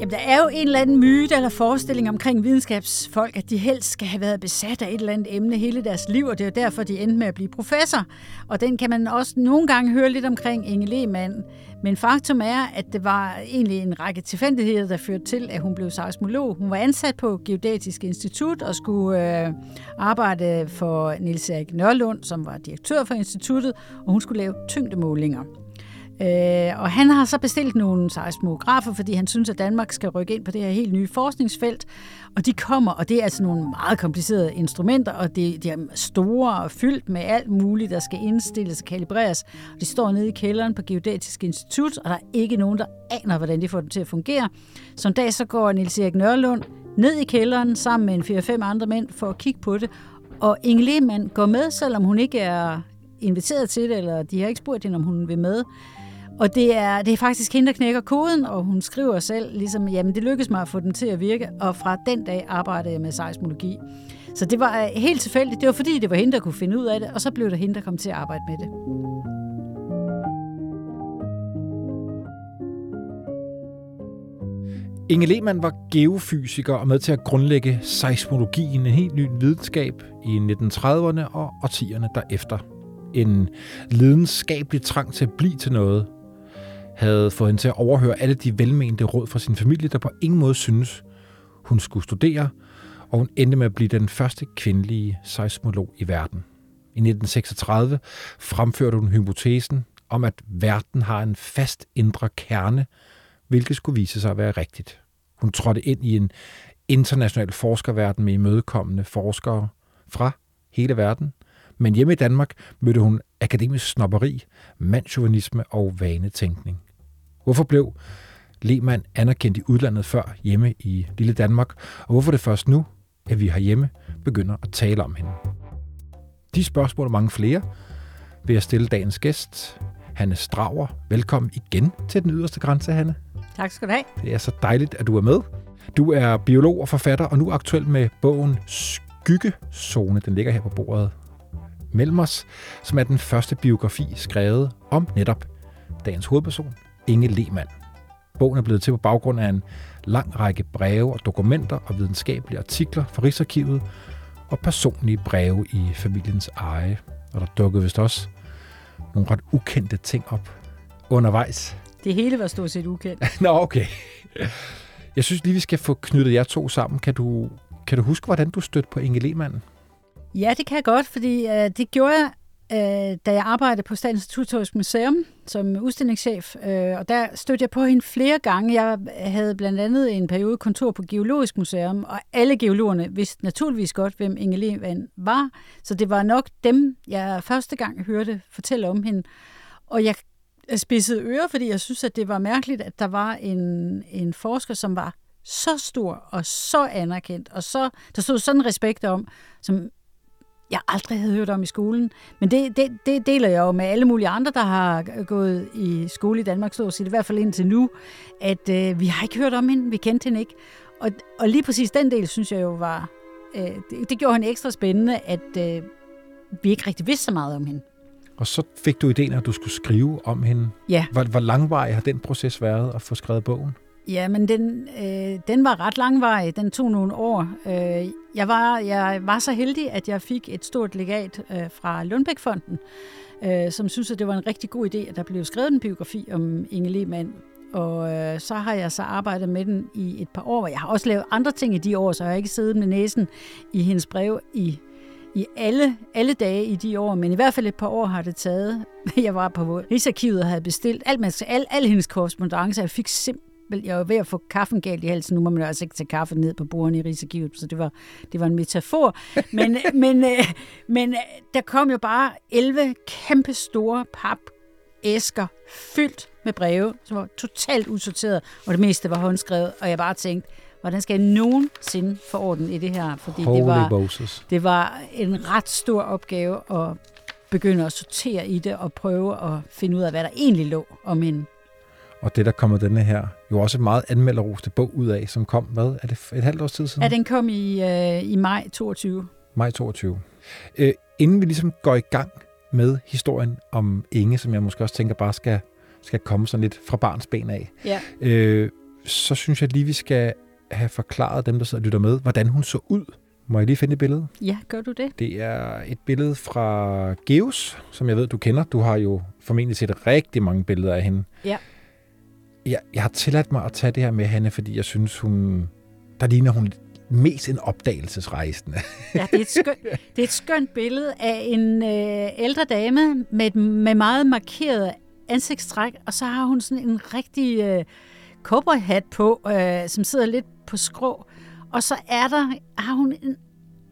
Jamen, der er jo en eller anden myte eller forestilling omkring videnskabsfolk, at de helst skal have været besat af et eller andet emne hele deres liv, og det er derfor, de endte med at blive professor. Og den kan man også nogle gange høre lidt omkring Inge Lehmann. Men faktum er, at det var egentlig en række tilfældigheder, der førte til, at hun blev seismolog. Hun var ansat på Geodatisk Institut og skulle øh, arbejde for Nils Erik Nørlund, som var direktør for instituttet, og hun skulle lave tyngdemålinger. Øh, og han har så bestilt nogle seismografer, fordi han synes, at Danmark skal rykke ind på det her helt nye forskningsfelt. Og de kommer, og det er altså nogle meget komplicerede instrumenter, og det, de er store og fyldt med alt muligt, der skal indstilles og kalibreres. Og de står nede i kælderen på Geodatisk Institut, og der er ikke nogen, der aner, hvordan de får dem til at fungere. Så en dag så går Niels Erik Nørlund ned i kælderen sammen med en 4-5 andre mænd for at kigge på det. Og Inge Lehmann går med, selvom hun ikke er inviteret til det, eller de har ikke spurgt hende, om hun vil med. Og det er, det er faktisk hende, der knækker koden, og hun skriver selv, ligesom, jamen det lykkedes mig at få den til at virke, og fra den dag arbejdede jeg med seismologi. Så det var øh, helt tilfældigt. Det var fordi, det var hende, der kunne finde ud af det, og så blev det hende, der kom til at arbejde med det. Inge Lehmann var geofysiker og med til at grundlægge seismologien, en helt ny videnskab i 1930'erne og årtierne derefter. En lidenskabelig trang til at blive til noget, havde fået hende til at overhøre alle de velmente råd fra sin familie, der på ingen måde synes, hun skulle studere, og hun endte med at blive den første kvindelige seismolog i verden. I 1936 fremførte hun hypotesen om, at verden har en fast indre kerne, hvilket skulle vise sig at være rigtigt. Hun trådte ind i en international forskerverden med imødekommende forskere fra hele verden, men hjemme i Danmark mødte hun akademisk snopperi, mandsjuvenisme og vanetænkning. Hvorfor blev Lehmann anerkendt i udlandet før hjemme i lille Danmark, og hvorfor det først nu, at vi herhjemme begynder at tale om hende? De spørgsmål og mange flere vil jeg stille dagens gæst, Hanne Strauer. Velkommen igen til den yderste grænse, Hanne. Tak skal du have. Det er så dejligt, at du er med. Du er biolog og forfatter, og nu aktuel med bogen Skyggezone. Den ligger her på bordet mellem os, som er den første biografi skrevet om netop dagens hovedperson, Inge Lehmann. Bogen er blevet til på baggrund af en lang række breve og dokumenter og videnskabelige artikler fra Rigsarkivet og personlige breve i familiens eje. Og der dukkede vist også nogle ret ukendte ting op undervejs. Det hele var stort set ukendt. Nå, okay. Jeg synes lige, vi skal få knyttet jer to sammen. Kan du, kan du huske, hvordan du stødte på Inge Lehmann? Ja, det kan jeg godt, fordi øh, det gjorde jeg, øh, da jeg arbejdede på Statens Naturhistorisk Museum som udstillingschef, øh, og der stødte jeg på hende flere gange. Jeg havde blandt andet en periode kontor på Geologisk Museum, og alle geologerne vidste naturligvis godt, hvem Inge Lehmann var, så det var nok dem, jeg første gang hørte fortælle om hende. Og jeg spidsede ører, fordi jeg synes, at det var mærkeligt, at der var en, en forsker, som var så stor og så anerkendt, og så, der stod sådan respekt om, som jeg aldrig havde hørt om i skolen. Men det, det, det deler jeg jo med alle mulige andre, der har gået i skole i Danmark, så at sige, i hvert fald indtil nu, at øh, vi har ikke hørt om hende, vi kendte hende ikke. Og, og lige præcis den del, synes jeg jo var, øh, det, det gjorde hende ekstra spændende, at øh, vi ikke rigtig vidste så meget om hende. Og så fik du ideen, at du skulle skrive om hende. Ja. Hvor, hvor langvarig har den proces været at få skrevet bogen? Ja, men den, øh, den var ret langvarig. Den tog nogle år. Øh, jeg, var, jeg var så heldig, at jeg fik et stort legat øh, fra Lundbækfonden, øh, som synes, at det var en rigtig god idé, at der blev skrevet en biografi om Inge Lehmann. Og øh, så har jeg så arbejdet med den i et par år. Jeg har også lavet andre ting i de år, så jeg har ikke siddet med næsen i hendes brev i i alle, alle dage i de år, men i hvert fald et par år har det taget. Jeg var på Rigsarkivet og havde bestilt alt, al, al hendes korrespondence. Jeg fik simpelthen jeg var ved at få kaffen galt i halsen. Nu må man jo altså ikke tage kaffe ned på bordene i Rigsarkivet, så det var, det var en metafor. Men, men, øh, men øh, der kom jo bare 11 kæmpe store papæsker fyldt med breve, som var totalt usorteret, og det meste var håndskrevet, og jeg bare tænkte, hvordan skal jeg nogensinde få orden i det her? Fordi Holy det var, Moses. det var en ret stor opgave at begynde at sortere i det og prøve at finde ud af, hvad der egentlig lå om hende. Og det, der kommer denne her, jo også meget anmelderoste bog ud af, som kom, hvad, er det et halvt års tid siden? Ja, den kom i, øh, i maj 22. Maj 22. Øh, inden vi ligesom går i gang med historien om Inge, som jeg måske også tænker bare skal, skal komme sådan lidt fra barns ben af, Ja. øh, så synes jeg lige, vi skal have forklaret dem, der sidder og lytter med, hvordan hun så ud. Må jeg lige finde et billede? Ja, gør du det? Det er et billede fra Geus, som jeg ved, du kender. Du har jo formentlig set rigtig mange billeder af hende. Ja. Jeg, jeg har tilladt mig at tage det her med hende, fordi jeg synes, hun... Der ligner hun mest en opdagelsesrejsende. Ja, det er et skønt, det er et skønt billede af en øh, ældre dame med, med meget markeret ansigtstræk, og så har hun sådan en rigtig øh, cowboyhat på, øh, som sidder lidt på skrå. Og så er der, har hun en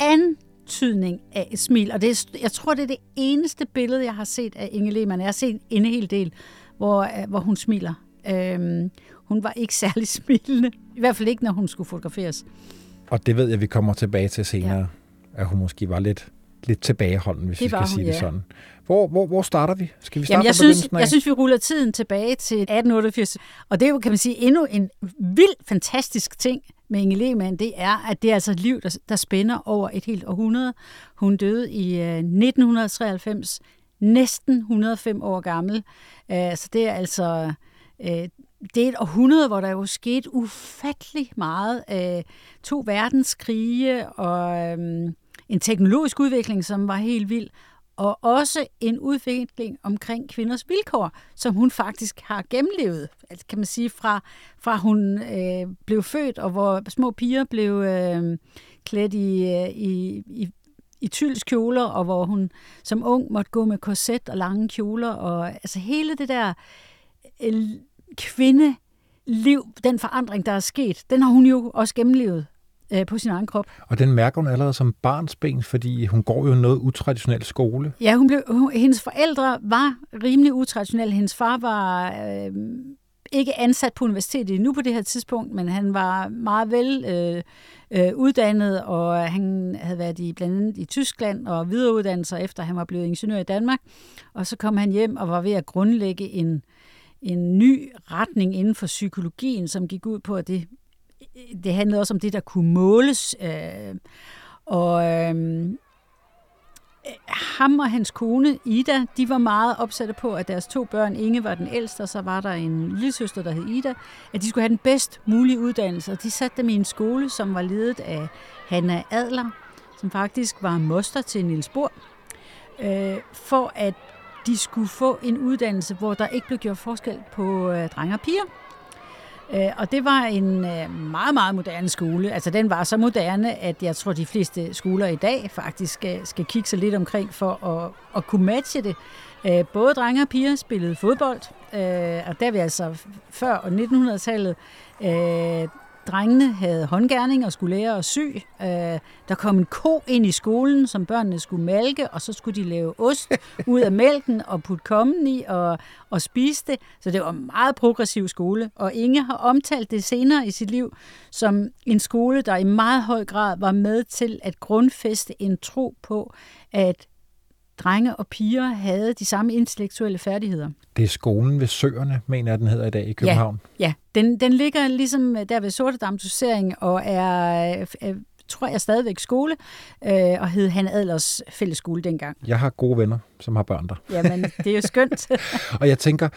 antydning af et smil, og det er, jeg tror, det er det eneste billede, jeg har set af Inge Lehmann. Jeg har set en hel del, hvor, øh, hvor hun smiler. Øhm, hun var ikke særlig smilende, i hvert fald ikke, når hun skulle fotograferes. Og det ved jeg, vi kommer tilbage til senere, ja. at hun måske var lidt, lidt tilbageholden, hvis Det vi skal sige hun, det ja. sådan. Hvor, hvor, hvor starter vi? Skal vi starte Jamen, jeg synes, af? jeg synes, vi ruller tiden tilbage til 1888. Og det er jo, kan man sige, endnu en vild, fantastisk ting med Inge Lehmann, det er, at det er altså et liv, der, der spænder over et helt århundrede. Hun døde i øh, 1993, næsten 105 år gammel. Øh, så det er altså... Øh, det er et århundrede, hvor der jo skete ufattelig meget. Øh, to verdenskrige og øh, en teknologisk udvikling, som var helt vild og også en udvikling omkring kvinders vilkår, som hun faktisk har gennemlevet, altså kan man sige, fra, fra hun øh, blev født, og hvor små piger blev øh, klædt i, øh, i, i, i tyls kjoler, og hvor hun som ung måtte gå med korset og lange kjoler, og altså hele det der øh, kvindeliv, den forandring, der er sket, den har hun jo også gennemlevet øh, på sin egen krop. Og den mærker hun allerede som barnsben, fordi hun går jo noget utraditionel skole. Ja, hun blev, hun, hendes forældre var rimelig utraditionelle. Hendes far var øh, ikke ansat på universitetet endnu på det her tidspunkt, men han var meget vel øh, øh, uddannet, og han havde været i blandt andet i Tyskland og videreuddannet sig efter, han var blevet ingeniør i Danmark. Og så kom han hjem og var ved at grundlægge en, en ny retning inden for psykologien, som gik ud på, at det, det handlede også om det, der kunne måles. Øh, og øh, ham og hans kone Ida, de var meget opsatte på, at deres to børn, Inge var den ældste, og så var der en lille søster, der hed Ida, at de skulle have den bedst mulige uddannelse. Og de satte dem i en skole, som var ledet af Hanna Adler, som faktisk var moster til Niels Bohr, øh, for at de skulle få en uddannelse, hvor der ikke blev gjort forskel på øh, drenge og piger. Øh, og det var en øh, meget, meget moderne skole. Altså den var så moderne, at jeg tror, de fleste skoler i dag faktisk skal, skal kigge sig lidt omkring for at, at kunne matche det. Øh, både drenge og piger spillede fodbold, øh, og der vi altså før og 1900-tallet, øh, drengene havde håndgærning og skulle lære at sy. Øh, der kom en ko ind i skolen, som børnene skulle malke, og så skulle de lave ost ud af mælken og putte kommen i og, og spise det. Så det var en meget progressiv skole. Og Inge har omtalt det senere i sit liv som en skole, der i meget høj grad var med til at grundfæste en tro på, at drenge og piger havde de samme intellektuelle færdigheder. Det er skolen ved Søerne, mener jeg, den hedder i dag i København. Ja, den, den ligger ligesom der ved Sortedam og er, er tror jeg, stadigvæk skole, øh, og hed Han Adlers fællesskole dengang. Jeg har gode venner, som har børn der. Jamen, det er jo skønt. og jeg tænker,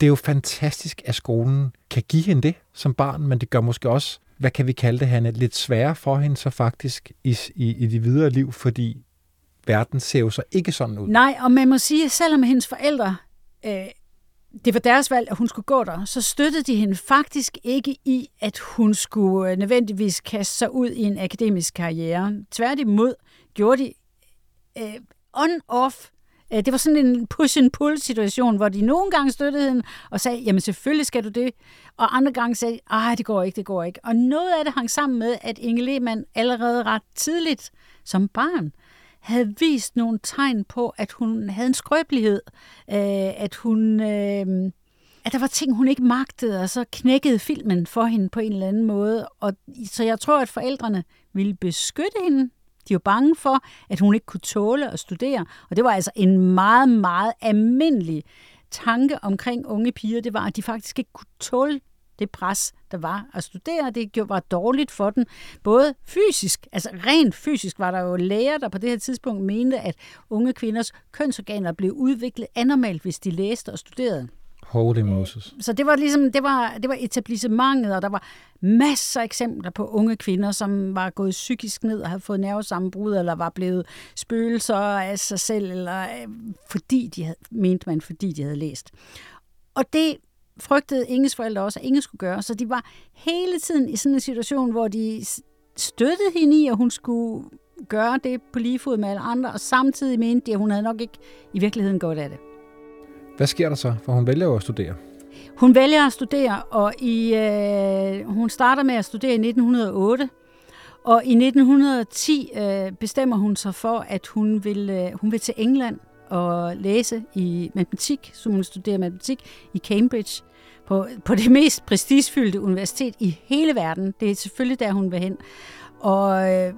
det er jo fantastisk, at skolen kan give hende det som barn, men det gør måske også, hvad kan vi kalde det, Hanne, lidt sværere for hende så faktisk i, i, i det videre liv, fordi verden ser jo så ikke sådan ud. Nej, og man må sige, at selvom hendes forældre, øh, det var deres valg, at hun skulle gå der, så støttede de hende faktisk ikke i, at hun skulle øh, nødvendigvis kaste sig ud i en akademisk karriere. Tværtimod gjorde de øh, on-off øh, det var sådan en push-and-pull-situation, hvor de nogle gange støttede hende og sagde, jamen selvfølgelig skal du det, og andre gange sagde, ej, det går ikke, det går ikke. Og noget af det hang sammen med, at Inge Lehmann allerede ret tidligt som barn havde vist nogle tegn på, at hun havde en skrøbelighed, øh, at hun... Øh, at der var ting, hun ikke magtede, og så knækkede filmen for hende på en eller anden måde. Og, så jeg tror, at forældrene ville beskytte hende. De var bange for, at hun ikke kunne tåle at studere. Og det var altså en meget, meget almindelig tanke omkring unge piger. Det var, at de faktisk ikke kunne tåle det pres, der var at studere. Det var dårligt for den, både fysisk, altså rent fysisk var der jo læger, der på det her tidspunkt mente, at unge kvinders kønsorganer blev udviklet anormalt, hvis de læste og studerede. Holy Moses. Så det var ligesom, det var, det var etablissementet, og der var masser af eksempler på unge kvinder, som var gået psykisk ned og havde fået nervesammenbrud, eller var blevet spøgelser af sig selv, eller øh, fordi de havde, mente man, fordi de havde læst. Og det frygtede Inges forældre også, at Inge skulle gøre, så de var hele tiden i sådan en situation, hvor de støttede hende i, at hun skulle gøre det på lige fod med alle andre, og samtidig mente de, at hun havde nok ikke i virkeligheden godt af det. Hvad sker der så? For hun vælger jo at studere. Hun vælger at studere, og i, øh, hun starter med at studere i 1908. Og i 1910 øh, bestemmer hun sig for, at hun vil, øh, hun vil til England og læse i matematik, så hun studerer matematik i Cambridge, på, på det mest prestigefyldte universitet i hele verden. Det er selvfølgelig der, hun vil hen. Og øh,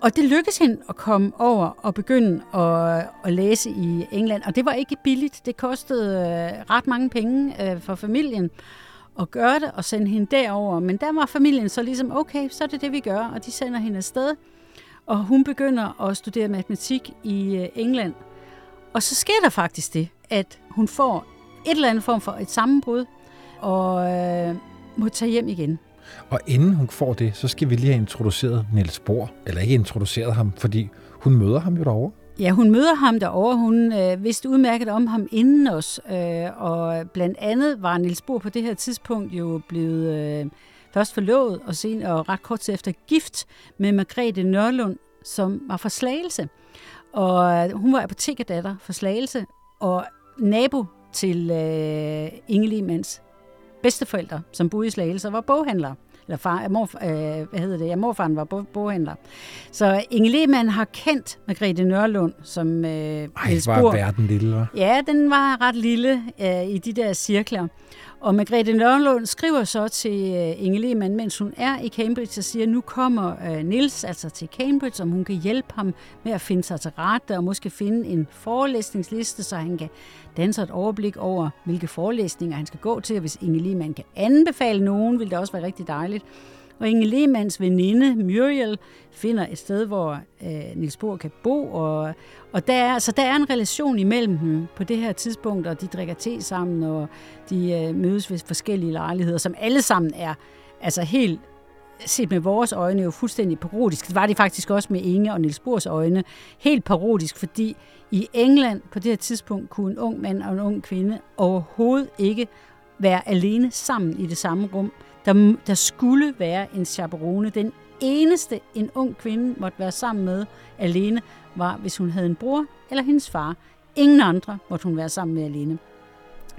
og det lykkedes hende at komme over og begynde at, at læse i England. Og det var ikke billigt. Det kostede øh, ret mange penge øh, for familien at gøre det og sende hende derover. Men der var familien så ligesom, okay, så er det det, vi gør. Og de sender hende afsted. Og hun begynder at studere matematik i England. Og så sker der faktisk det, at hun får et eller andet form for et sammenbrud og øh, må tage hjem igen. Og inden hun får det, så skal vi lige have introduceret Niels Bohr. Eller ikke introduceret ham, fordi hun møder ham jo derovre. Ja, hun møder ham derovre. Hun øh, vidste udmærket om ham inden os. Øh, og blandt andet var Niels Bohr på det her tidspunkt jo blevet øh, først forlovet og, sen, og ret kort tid efter gift med Margrethe Nørlund, som var fra Slagelse. Og øh, hun var apotekerdatter for Slagelse og nabo til øh, Inge Limans bedsteforældre, som boede i Slagelse, var boghandlere. Eller far, mor, øh, hvad hedder det? Ja, morfaren var boghandler. Så Inge Lehmann har kendt Margrethe Nørlund som øh, Ej, var verden lille, var? Ja, den var ret lille øh, i de der cirkler. Og Margrethe Nørlund skriver så til øh, Inge Lehmann, mens hun er i Cambridge, og siger, at nu kommer øh, Nils altså til Cambridge, om hun kan hjælpe ham med at finde sig til rette, og måske finde en forelæsningsliste, så han kan danse et overblik over, hvilke forelæsninger han skal gå til, og hvis Inge Lehmann kan anbefale nogen, vil det også være rigtig dejligt. Og Inge Lehmanns veninde Muriel finder et sted, hvor øh, Niels Bohr kan bo, og, og der er, så der er en relation imellem dem på det her tidspunkt, og de drikker te sammen, og de øh, mødes ved forskellige lejligheder, som alle sammen er altså helt set med vores øjne jo fuldstændig parodisk. Det var det faktisk også med Inge og Niels Bohrs øjne. Helt parodisk, fordi i England på det her tidspunkt kunne en ung mand og en ung kvinde overhovedet ikke være alene sammen i det samme rum. Der, der skulle være en chaperone. Den eneste, en ung kvinde måtte være sammen med alene, var, hvis hun havde en bror eller hendes far. Ingen andre måtte hun være sammen med alene.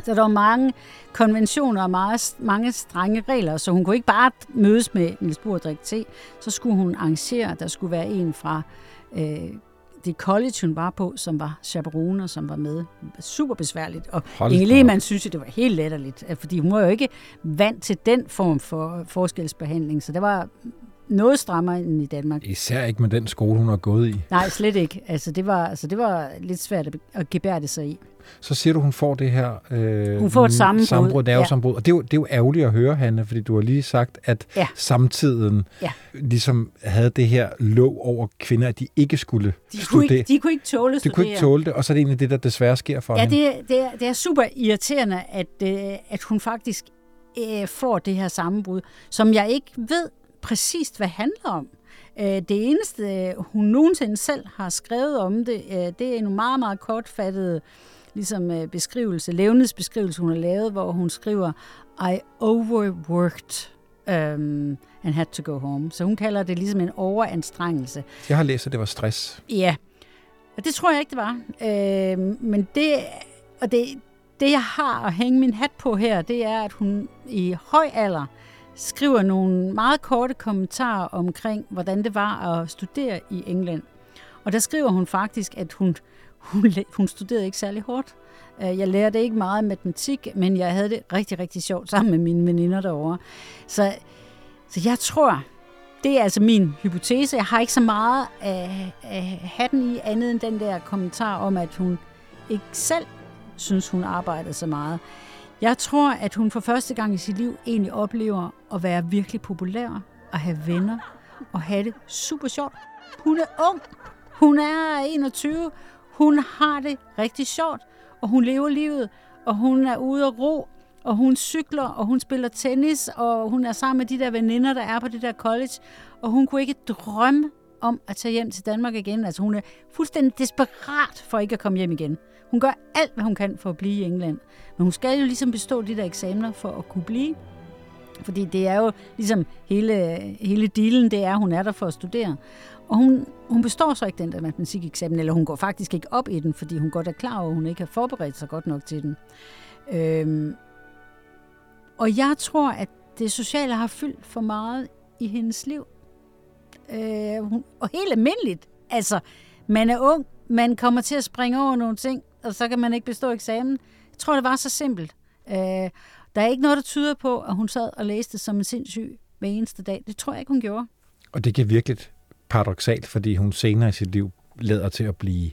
Så der var mange konventioner og meget, mange strenge regler, så hun kunne ikke bare mødes med Niels Bohr og drikke te. Så skulle hun arrangere, at der skulle være en fra øh, det college, hun var på, som var chaperone, som var med. Super besværligt. Og Hold Inge Lehmann synes, at det var helt letterligt, fordi hun var jo ikke vant til den form for forskelsbehandling, så det var noget strammere end i Danmark. Især ikke med den skole, hun har gået i. Nej, slet ikke. Altså, det var, altså, det var lidt svært at gebære det sig i. Så siger du, hun får det her øh, hun får et sammenbrud. sammenbrud nervesammenbrud. Ja. Og det er, jo, det er jo ærgerligt at høre, Hanne, fordi du har lige sagt, at ja. samtiden ja. ligesom havde det her lov over kvinder, at de ikke skulle de studere. Kunne ikke, de kunne ikke tåle at De kunne ikke tåle det, og så er det egentlig det, der desværre sker for ja, hende. Ja, det, det, er, det er super irriterende, at, øh, at hun faktisk øh, får det her sammenbrud, som jeg ikke ved præcist, hvad handler om. Øh, det eneste, hun nogensinde selv har skrevet om det, øh, det er en meget, meget kortfattet ligesom, øh, beskrivelse, levnedsbeskrivelse, hun har lavet, hvor hun skriver, I overworked um, and had to go home. Så hun kalder det ligesom en overanstrengelse. Jeg har læst, at det var stress. Ja, og det tror jeg ikke, det var. Øh, men det, og det, det, jeg har at hænge min hat på her, det er, at hun i høj alder skriver nogle meget korte kommentarer omkring, hvordan det var at studere i England. Og der skriver hun faktisk, at hun, hun, hun studerede ikke særlig hårdt. Øh, jeg lærte ikke meget matematik, men jeg havde det rigtig, rigtig sjovt sammen med mine veninder derovre. Så, så jeg tror, det er altså min hypotese. Jeg har ikke så meget af, af hatten i andet end den der kommentar om, at hun ikke selv synes, hun arbejdede så meget. Jeg tror, at hun for første gang i sit liv egentlig oplever at være virkelig populær, og have venner, og have det super sjovt. Hun er ung. Hun er 21. Hun har det rigtig sjovt, og hun lever livet, og hun er ude at ro, og hun cykler, og hun spiller tennis, og hun er sammen med de der veninder, der er på det der college, og hun kunne ikke drømme om at tage hjem til Danmark igen. Altså hun er fuldstændig desperat for ikke at komme hjem igen. Hun gør alt, hvad hun kan for at blive i England. Men hun skal jo ligesom bestå de der eksamener for at kunne blive. Fordi det er jo ligesom hele, hele dealen, det er, at hun er der for at studere. Og hun, hun består så ikke den der matematikeksamen, eller hun går faktisk ikke op i den, fordi hun godt er klar over, at hun ikke har forberedt sig godt nok til den. Øhm, og jeg tror, at det sociale har fyldt for meget i hendes liv. Øh, hun, og helt almindeligt. Altså, man er ung, man kommer til at springe over nogle ting, og så kan man ikke bestå eksamen. Jeg tror, det var så simpelt. Øh, der er ikke noget, der tyder på, at hun sad og læste som en sindssyg hver eneste dag. Det tror jeg ikke, hun gjorde. Og det kan virkelig paradoxalt, fordi hun senere i sit liv lader til at blive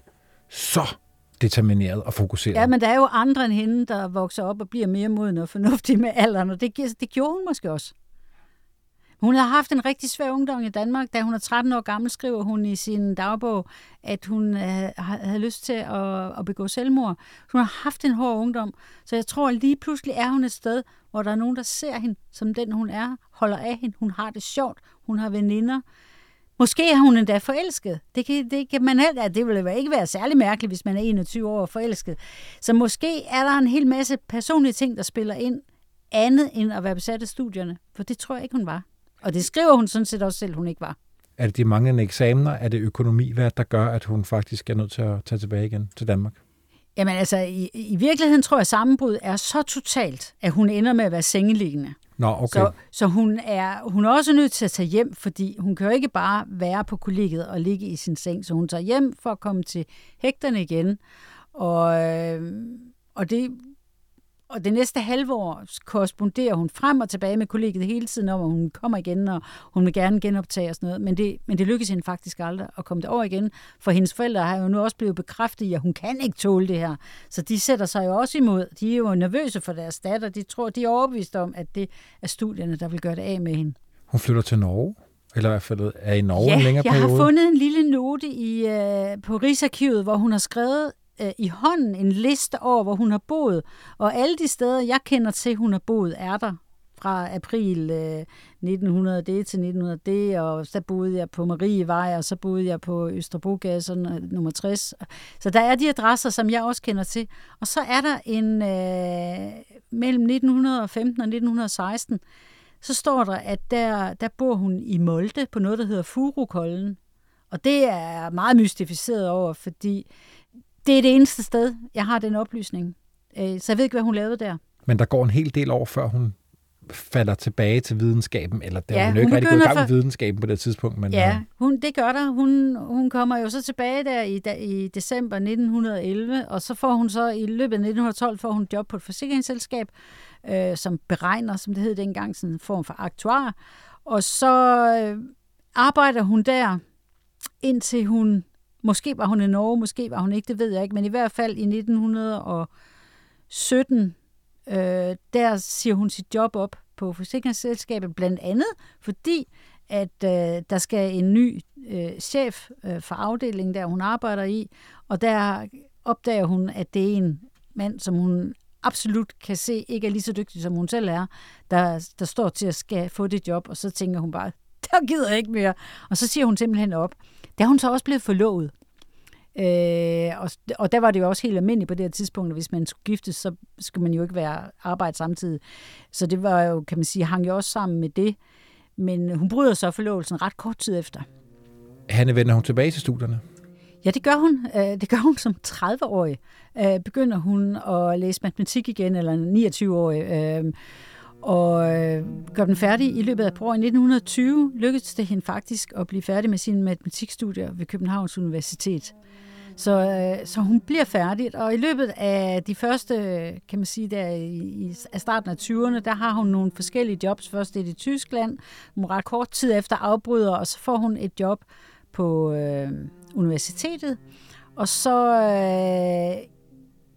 så determineret og fokuseret. Ja, men der er jo andre end hende, der vokser op og bliver mere moden og fornuftig med alderen, og det, det gjorde hun måske også. Hun har haft en rigtig svær ungdom i Danmark. Da hun er 13 år gammel, skriver hun i sin dagbog, at hun øh, havde lyst til at, at begå selvmord. Hun har haft en hård ungdom, så jeg tror, at lige pludselig er hun et sted, hvor der er nogen, der ser hende som den, hun er, holder af hende, hun har det sjovt, hun har veninder. Måske er hun endda forelsket. Det kan, det kan man heller, det ville ikke være særlig mærkeligt, hvis man er 21 år og forelsket. Så måske er der en hel masse personlige ting, der spiller ind, andet end at være besat af studierne. For det tror jeg ikke, hun var. Og det skriver hun sådan set også selv, hun ikke var. Er det de manglende eksamener? Er det økonomi, hvad der gør, at hun faktisk er nødt til at tage tilbage igen til Danmark? Jamen altså, i, i virkeligheden tror jeg, at sammenbrud er så totalt, at hun ender med at være sengeliggende. Nå, okay. Så, så hun, er, hun er også nødt til at tage hjem, fordi hun kan jo ikke bare være på kollegiet og ligge i sin seng. Så hun tager hjem for at komme til hægterne igen. Og, øh, og det, og det næste halve år korresponderer hun frem og tilbage med kollegiet hele tiden om, at hun kommer igen, og hun vil gerne genoptage og sådan noget. Men det, men det lykkes hende faktisk aldrig at komme derover igen, for hendes forældre har jo nu også blevet bekræftet i, at hun kan ikke tåle det her. Så de sætter sig jo også imod. De er jo nervøse for deres datter. De tror, de er overbevist om, at det er studierne, der vil gøre det af med hende. Hun flytter til Norge? Eller i hvert fald er i Norge ja, en længere jeg periode? har fundet en lille note i, uh, på Rigsarkivet, hvor hun har skrevet øh, i hånden en liste over, hvor hun har boet. Og alle de steder, jeg kender til, hun har boet, er der fra april øh, 1900 det til 1900 det, og så boede jeg på Marievej, og så boede jeg på Østerbrogade, øh, nummer 60. Så der er de adresser, som jeg også kender til. Og så er der en øh, mellem 1915 og 1916, så står der, at der, der bor hun i Molde på noget, der hedder Furukollen. Og det er meget mystificeret over, fordi det er det eneste sted, jeg har den oplysning. Øh, så jeg ved ikke, hvad hun lavede der. Men der går en hel del år, før hun falder tilbage til videnskaben, eller der ja, hun ikke rigtig gået i gang med videnskaben på det tidspunkt. Men, ja, hun, det gør der. Hun, hun kommer jo så tilbage der i, i december 1911, og så får hun så i løbet af 1912 får hun job på et forsikringsselskab, øh, som beregner, som det hed dengang, sådan en form for aktuar. Og så øh, arbejder hun der, indtil hun Måske var hun i Norge, måske var hun ikke, det ved jeg ikke, men i hvert fald i 1917, øh, der siger hun sit job op på forsikringsselskabet, blandt andet fordi, at øh, der skal en ny øh, chef øh, for afdelingen, der hun arbejder i, og der opdager hun, at det er en mand, som hun absolut kan se ikke er lige så dygtig, som hun selv er, der, der står til at skal få det job, og så tænker hun bare, der gider jeg ikke mere. Og så siger hun simpelthen op. Der er hun så også blevet forlovet. Øh, og, og der var det jo også helt almindeligt på det her tidspunkt, at hvis man skulle giftes, så skulle man jo ikke være arbejde samtidig. Så det var jo, kan man sige, hang jo også sammen med det. Men hun bryder så forlovelsen ret kort tid efter. Hanne, vender hun tilbage til studierne? Ja, det gør hun. Øh, det gør hun som 30-årig. Øh, begynder hun at læse matematik igen, eller 29-årig. Øh, og gør den færdig i løbet af et år. I 1920 lykkedes det hende faktisk at blive færdig med sine matematikstudier ved Københavns Universitet. Så, øh, så hun bliver færdig, og i løbet af de første, kan man sige, der i, i af starten af 20'erne, der har hun nogle forskellige jobs. Først det i Tyskland, hun ret kort tid efter afbryder, og så får hun et job på øh, universitetet. Og så øh,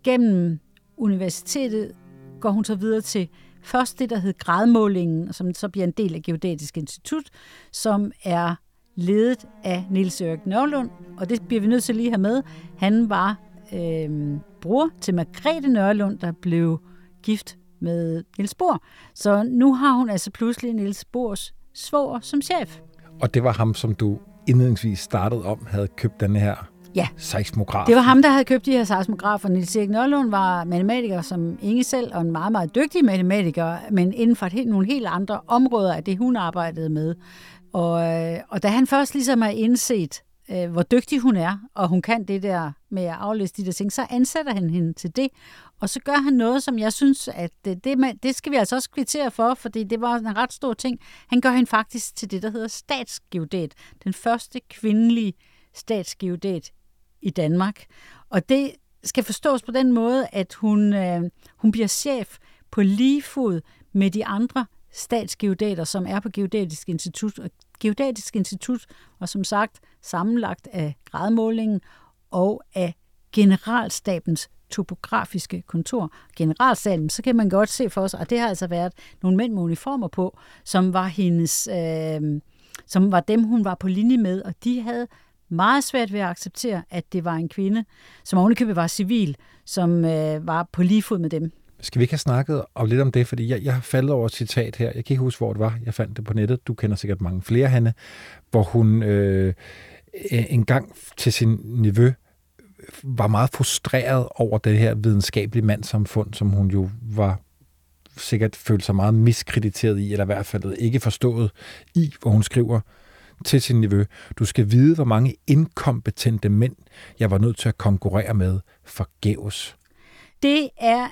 gennem universitetet går hun så videre til først det, der hed gradmålingen, som så bliver en del af Geodatisk Institut, som er ledet af Niels Erik Nørlund, og det bliver vi nødt til lige at have med. Han var øh, bror til Margrethe Nørlund, der blev gift med Niels Bohr. Så nu har hun altså pludselig Niels Bohrs svoger som chef. Og det var ham, som du indledningsvis startede om, havde købt den her Ja. seismograf. Det var ham, der havde købt de her seismografer. Niels Erik Nørlund var matematiker som Inge selv, og en meget, meget dygtig matematiker, men inden for et helt, nogle helt andre områder af det, hun arbejdede med. Og, øh, og da han først ligesom har indset, øh, hvor dygtig hun er, og hun kan det der med at aflæse de der ting, så ansætter han hende til det. Og så gør han noget, som jeg synes, at det, det, det skal vi altså også kvittere for, fordi det var en ret stor ting. Han gør hende faktisk til det, der hedder statsgeodat. Den første kvindelige statsgeodat i Danmark. Og det skal forstås på den måde, at hun, øh, hun bliver chef på lige fod med de andre statsgeodater, som er på Geodatisk Institut. Og Geodatisk Institut var som sagt sammenlagt af gradmålingen og af generalstabens topografiske kontor. Generalstaben, så kan man godt se for sig, og det har altså været nogle mænd med uniformer på, som var hendes, øh, som var dem, hun var på linje med, og de havde meget svært ved at acceptere, at det var en kvinde, som ovenikøbet var civil, som øh, var på lige fod med dem. Skal vi ikke have snakket om lidt om det? Fordi jeg, jeg har faldet over et citat her. Jeg kan ikke huske, hvor det var. Jeg fandt det på nettet. Du kender sikkert mange flere, Hanne. Hvor hun øh, en gang til sin nevø var meget frustreret over det her videnskabelige mandsamfund, som hun jo var sikkert følte sig meget miskrediteret i, eller i hvert fald ikke forstået i, hvor hun skriver til sin nevø, du skal vide, hvor mange inkompetente mænd, jeg var nødt til at konkurrere med forgæves. Det er,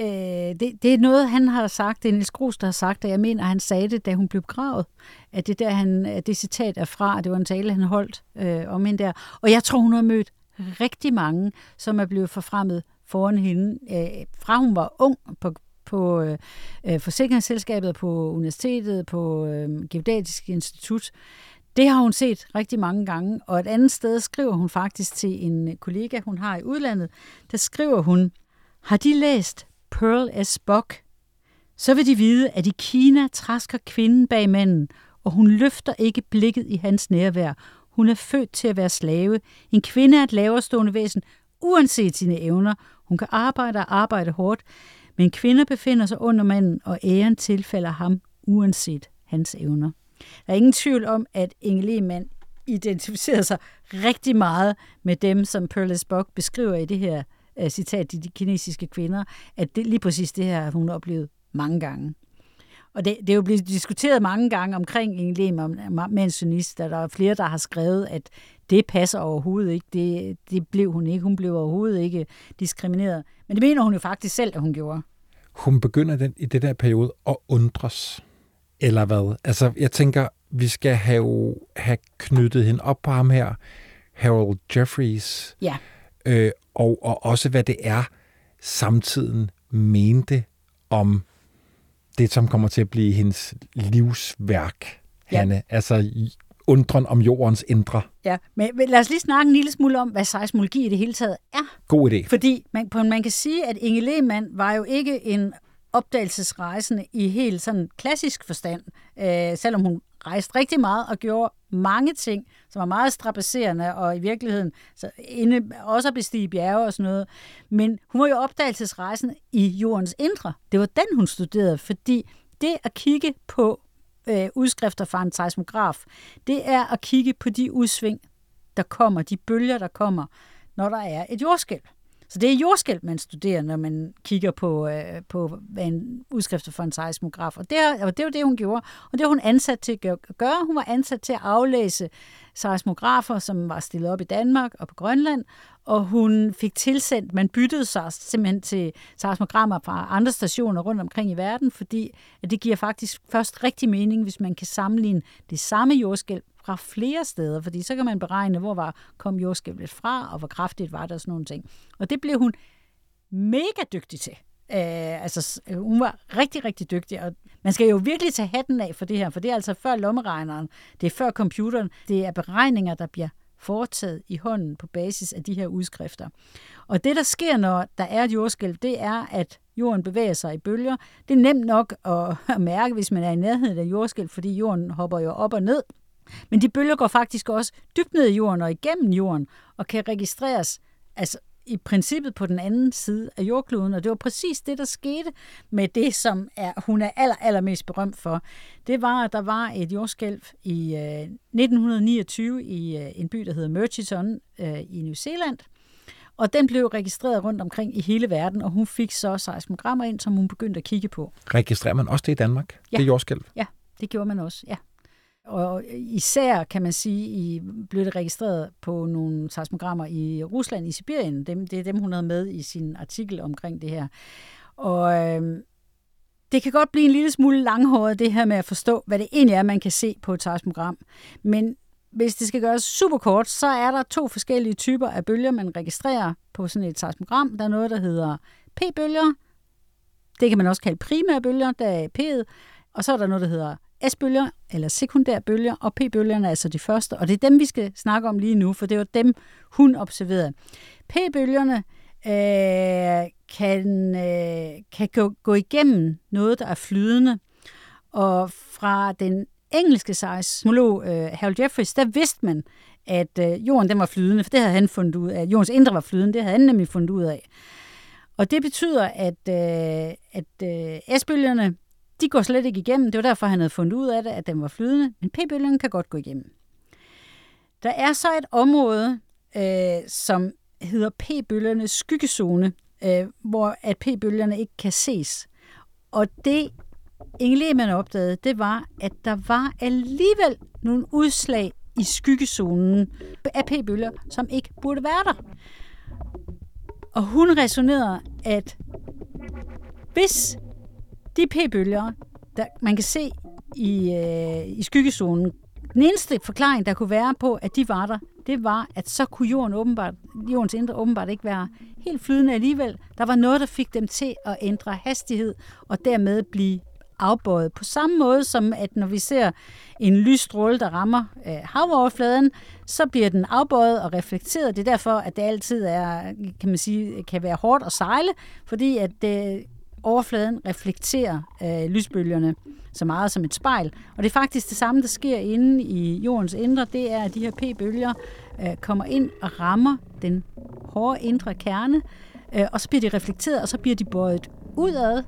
øh, det, det er noget, han har sagt, det er Niels Grus, der har sagt, og jeg mener, han sagde det, da hun blev begravet. At det der, han, at det citat er fra, det var en tale, han holdt øh, om hende der. Og jeg tror, hun har mødt rigtig mange, som er blevet forfremmet foran hende, øh, fra hun var ung på, på øh, øh forsikringsselskabet, på universitetet, på øh, Geodatisk Institut. Det har hun set rigtig mange gange, og et andet sted skriver hun faktisk til en kollega, hun har i udlandet, der skriver hun, har de læst Pearl S. Buck, så vil de vide, at i Kina træsker kvinden bag manden, og hun løfter ikke blikket i hans nærvær. Hun er født til at være slave. En kvinde er et laverstående væsen, uanset sine evner. Hun kan arbejde og arbejde hårdt, men kvinder befinder sig under manden, og æren tilfælder ham, uanset hans evner. Der er ingen tvivl om, at Inge Lehmann identificerer sig rigtig meget med dem, som Pearl S. Buck beskriver i det her uh, citat, de, de kinesiske kvinder, at det, lige præcis det her har hun oplevet mange gange. Og det, det er jo blevet diskuteret mange gange omkring Inge Lehmann mentionist, der er flere, der har skrevet, at det passer overhovedet ikke. Det, det blev hun ikke. Hun blev overhovedet ikke diskrimineret. Men det mener hun jo faktisk selv, at hun gjorde. Hun begynder den, i det der periode at undres. Eller hvad? Altså, jeg tænker, vi skal have, have knyttet hende op på ham her, Harold Jeffries, Ja, øh, og, og også hvad det er, samtiden mente om det, som kommer til at blive hendes livsværk, Ja. Hanne. Altså undren om jordens indre. ja. Men, men lad os lige snakke en lille smule om, hvad seismologi i det hele taget er. God idé. Fordi man, på- man kan sige, at Inge Lehmann var jo ikke en opdagelsesrejsende i helt sådan klassisk forstand, øh, selvom hun rejste rigtig meget og gjorde mange ting, som var meget strapasserende, og i virkeligheden så inde, også at bestige bjerge og sådan noget. Men hun var jo opdagelsesrejsen i jordens indre. Det var den, hun studerede, fordi det at kigge på øh, udskrifter fra en seismograf, det er at kigge på de udsving, der kommer, de bølger, der kommer, når der er et jordskælv. Så det er jordskælv, man studerer, når man kigger på, øh, på hvad en udskrift for en seismograf. Og det, og det var det, hun gjorde. Og det var hun ansat til at gøre. Hun var ansat til at aflæse seismografer, som var stillet op i Danmark og på Grønland. Og hun fik tilsendt, man byttede sig simpelthen til seismogrammer fra andre stationer rundt omkring i verden, fordi at det giver faktisk først rigtig mening, hvis man kan sammenligne det samme jordskælv fra flere steder, fordi så kan man beregne, hvor var, kom jordskælvet fra, og hvor kraftigt var der og sådan nogle ting. Og det blev hun mega dygtig til. Øh, altså, øh, hun var rigtig, rigtig dygtig, og man skal jo virkelig tage hatten af for det her, for det er altså før lommeregneren, det er før computeren, det er beregninger, der bliver foretaget i hånden på basis af de her udskrifter. Og det, der sker, når der er et jordskælv, det er, at Jorden bevæger sig i bølger. Det er nemt nok at mærke, hvis man er i nærheden af jordskælv, fordi jorden hopper jo op og ned. Men de bølger går faktisk også dybt ned i jorden og igennem jorden, og kan registreres altså i princippet på den anden side af jordkloden, og det var præcis det, der skete med det, som er, hun er aller, allermest berømt for. Det var, at der var et jordskælv i øh, 1929 i øh, en by, der hedder Murchison øh, i New Zealand, og den blev registreret rundt omkring i hele verden, og hun fik så seismogrammer ind, som hun begyndte at kigge på. Registrerer man også det i Danmark? Ja. Det jordskælv? Ja, det gjorde man også, ja. Og især, kan man sige, i, blev det registreret på nogle seismogrammer i Rusland, i Sibirien. Dem, det er dem, hun havde med i sin artikel omkring det her. Og øh, det kan godt blive en lille smule langhåret, det her med at forstå, hvad det egentlig er, man kan se på et seismogram. Men hvis det skal gøres super kort, så er der to forskellige typer af bølger, man registrerer på sådan et seismogram. Der er noget, der hedder P-bølger. Det kan man også kalde primære bølger, der er P'et. Og så er der noget, der hedder S-bølger, eller sekundærbølger, og P-bølgerne er altså de første. Og det er dem, vi skal snakke om lige nu, for det var dem, hun observerede. P-bølgerne øh, kan, øh, kan gå, gå igennem noget, der er flydende. Og fra den engelske seismolog øh, Harold Jeffries, der vidste man, at øh, jorden den var flydende, for det havde han fundet ud af. Jordens indre var flydende, det havde han nemlig fundet ud af. Og det betyder, at, øh, at øh, S-bølgerne, de går slet ikke igennem. Det var derfor, han havde fundet ud af det, at den var flydende. Men p-bølgen kan godt gå igennem. Der er så et område, øh, som hedder p-bølgernes skyggezone, øh, hvor at p-bølgerne ikke kan ses. Og det Inge Lehmann opdagede, det var, at der var alligevel nogle udslag i skyggezonen af p-bølger, som ikke burde være der. Og hun resonerede, at hvis de p-bølger, der man kan se i, øh, i skyggezonen, den eneste forklaring, der kunne være på, at de var der, det var, at så kunne jorden åbenbart, jordens indre åbenbart ikke være helt flydende alligevel. Der var noget, der fik dem til at ændre hastighed, og dermed blive afbøjet. På samme måde som, at når vi ser en lysstråle, der rammer øh, havoverfladen, så bliver den afbøjet og reflekteret. Det er derfor, at det altid er, kan man sige, kan være hårdt at sejle, fordi at øh, overfladen reflekterer øh, lysbølgerne så meget som et spejl. Og det er faktisk det samme, der sker inde i jordens indre. Det er, at de her p-bølger øh, kommer ind og rammer den hårde indre kerne, øh, og så bliver de reflekteret, og så bliver de bøjet udad.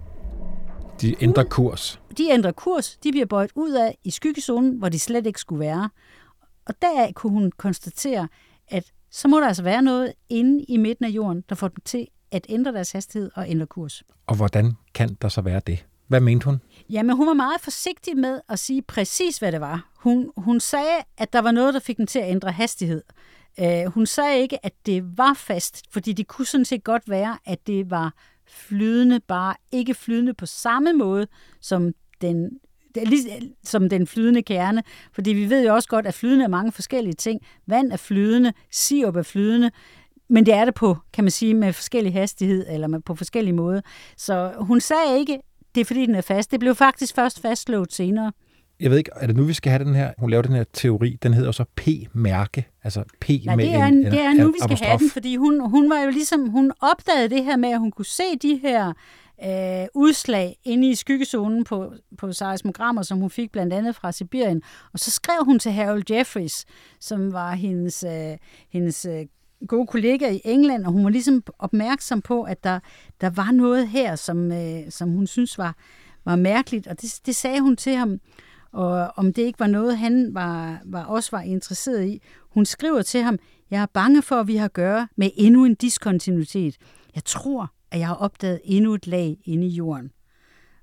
De ændrer kurs. De ændrer kurs, de bliver bøjet ud af i skyggezonen, hvor de slet ikke skulle være. Og deraf kunne hun konstatere, at så må der altså være noget inde i midten af jorden, der får dem til at ændre deres hastighed og ændre kurs. Og hvordan kan der så være det? Hvad mente hun? Jamen, hun var meget forsigtig med at sige præcis, hvad det var. Hun, hun sagde, at der var noget, der fik dem til at ændre hastighed. Uh, hun sagde ikke, at det var fast, fordi det kunne sådan set godt være, at det var flydende, bare ikke flydende på samme måde som den som den flydende kerne, fordi vi ved jo også godt, at flydende er mange forskellige ting. Vand er flydende, sirup er flydende, men det er det på, kan man sige, med forskellig hastighed eller med, på forskellige måder. Så hun sagde ikke, det er fordi, den er fast. Det blev faktisk først fastslået senere. Jeg ved ikke, er det nu, vi skal have den her, hun laver den her teori, den hedder så P-mærke, altså P Nej, med det er, en, det er nu, vi skal apostrof. have den, fordi hun, hun var jo ligesom, hun opdagede det her med, at hun kunne se de her øh, udslag inde i skyggezonen på, på seismogrammer, som hun fik blandt andet fra Sibirien. Og så skrev hun til Harold Jeffries, som var hendes, øh, hendes øh, gode kollega i England, og hun var ligesom opmærksom på, at der, der var noget her, som, øh, som hun synes var, var mærkeligt, og det, det sagde hun til ham, og om det ikke var noget, han var, var også var interesseret i. Hun skriver til ham, jeg er bange for, at vi har at gøre med endnu en diskontinuitet. Jeg tror, at jeg har opdaget endnu et lag inde i jorden.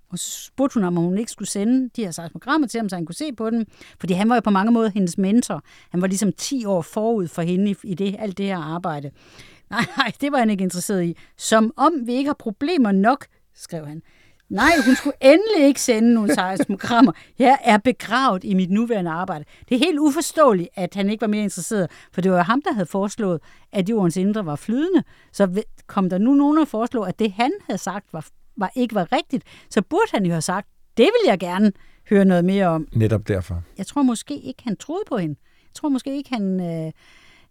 Og så spurgte hun om, hun ikke skulle sende de her seismogrammer til ham, så han kunne se på dem. Fordi han var jo på mange måder hendes mentor. Han var ligesom 10 år forud for hende i, det, alt det her arbejde. Nej, nej, det var han ikke interesseret i. Som om vi ikke har problemer nok, skrev han. Nej, hun skulle endelig ikke sende nogle seismogrammer. Jeg er begravet i mit nuværende arbejde. Det er helt uforståeligt, at han ikke var mere interesseret, for det var ham, der havde foreslået, at jordens indre var flydende. Så kom der nu nogen og foreslå, at det han havde sagt var, var ikke var rigtigt, så burde han jo have sagt, det vil jeg gerne høre noget mere om. Netop derfor. Jeg tror måske ikke, han troede på hende. Jeg tror måske ikke, han, øh,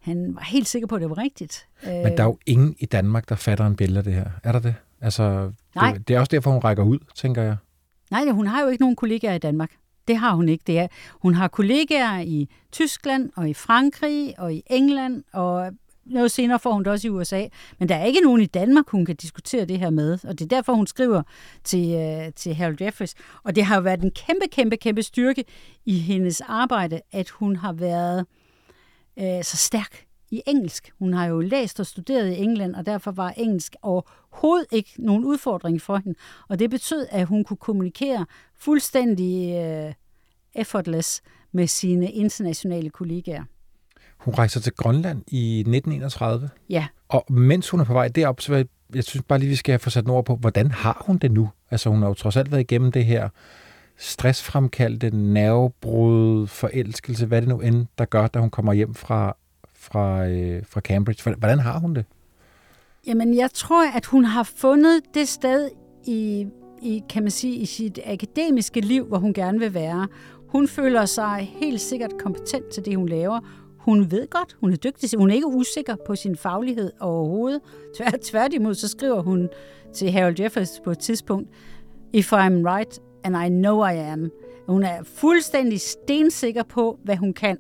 han var helt sikker på, at det var rigtigt. Men der er jo ingen i Danmark, der fatter en billede af det her. Er der det? Altså, Nej. det, det er også derfor, hun rækker ud, tænker jeg. Nej, hun har jo ikke nogen kollegaer i Danmark. Det har hun ikke. Det er, hun har kollegaer i Tyskland og i Frankrig og i England, og noget senere får hun det også i USA. Men der er ikke nogen i Danmark, hun kan diskutere det her med, og det er derfor, hun skriver til, øh, til Harold Jeffries. Og det har jo været en kæmpe, kæmpe, kæmpe styrke i hendes arbejde, at hun har været øh, så stærk i engelsk. Hun har jo læst og studeret i England, og derfor var engelsk overhovedet ikke nogen udfordring for hende. Og det betød, at hun kunne kommunikere fuldstændig øh, effortless med sine internationale kollegaer. Hun rejser til Grønland i 1931. Ja. Og mens hun er på vej derop, så jeg, jeg synes bare lige, vi skal få sat ord på, hvordan har hun det nu? Altså hun har jo trods alt været igennem det her stressfremkaldte nervebrud, forelskelse, hvad det nu end, der gør, da hun kommer hjem fra, fra, øh, fra Cambridge. Hvordan har hun det? Jamen, jeg tror, at hun har fundet det sted i, i, kan man sige, i sit akademiske liv, hvor hun gerne vil være. Hun føler sig helt sikkert kompetent til det, hun laver. Hun ved godt, hun er dygtig. Hun er ikke usikker på sin faglighed overhovedet. Tvær, tværtimod, så skriver hun til Harold Jeffers på et tidspunkt, If I'm right, and I know I am. Hun er fuldstændig stensikker på, hvad hun kan.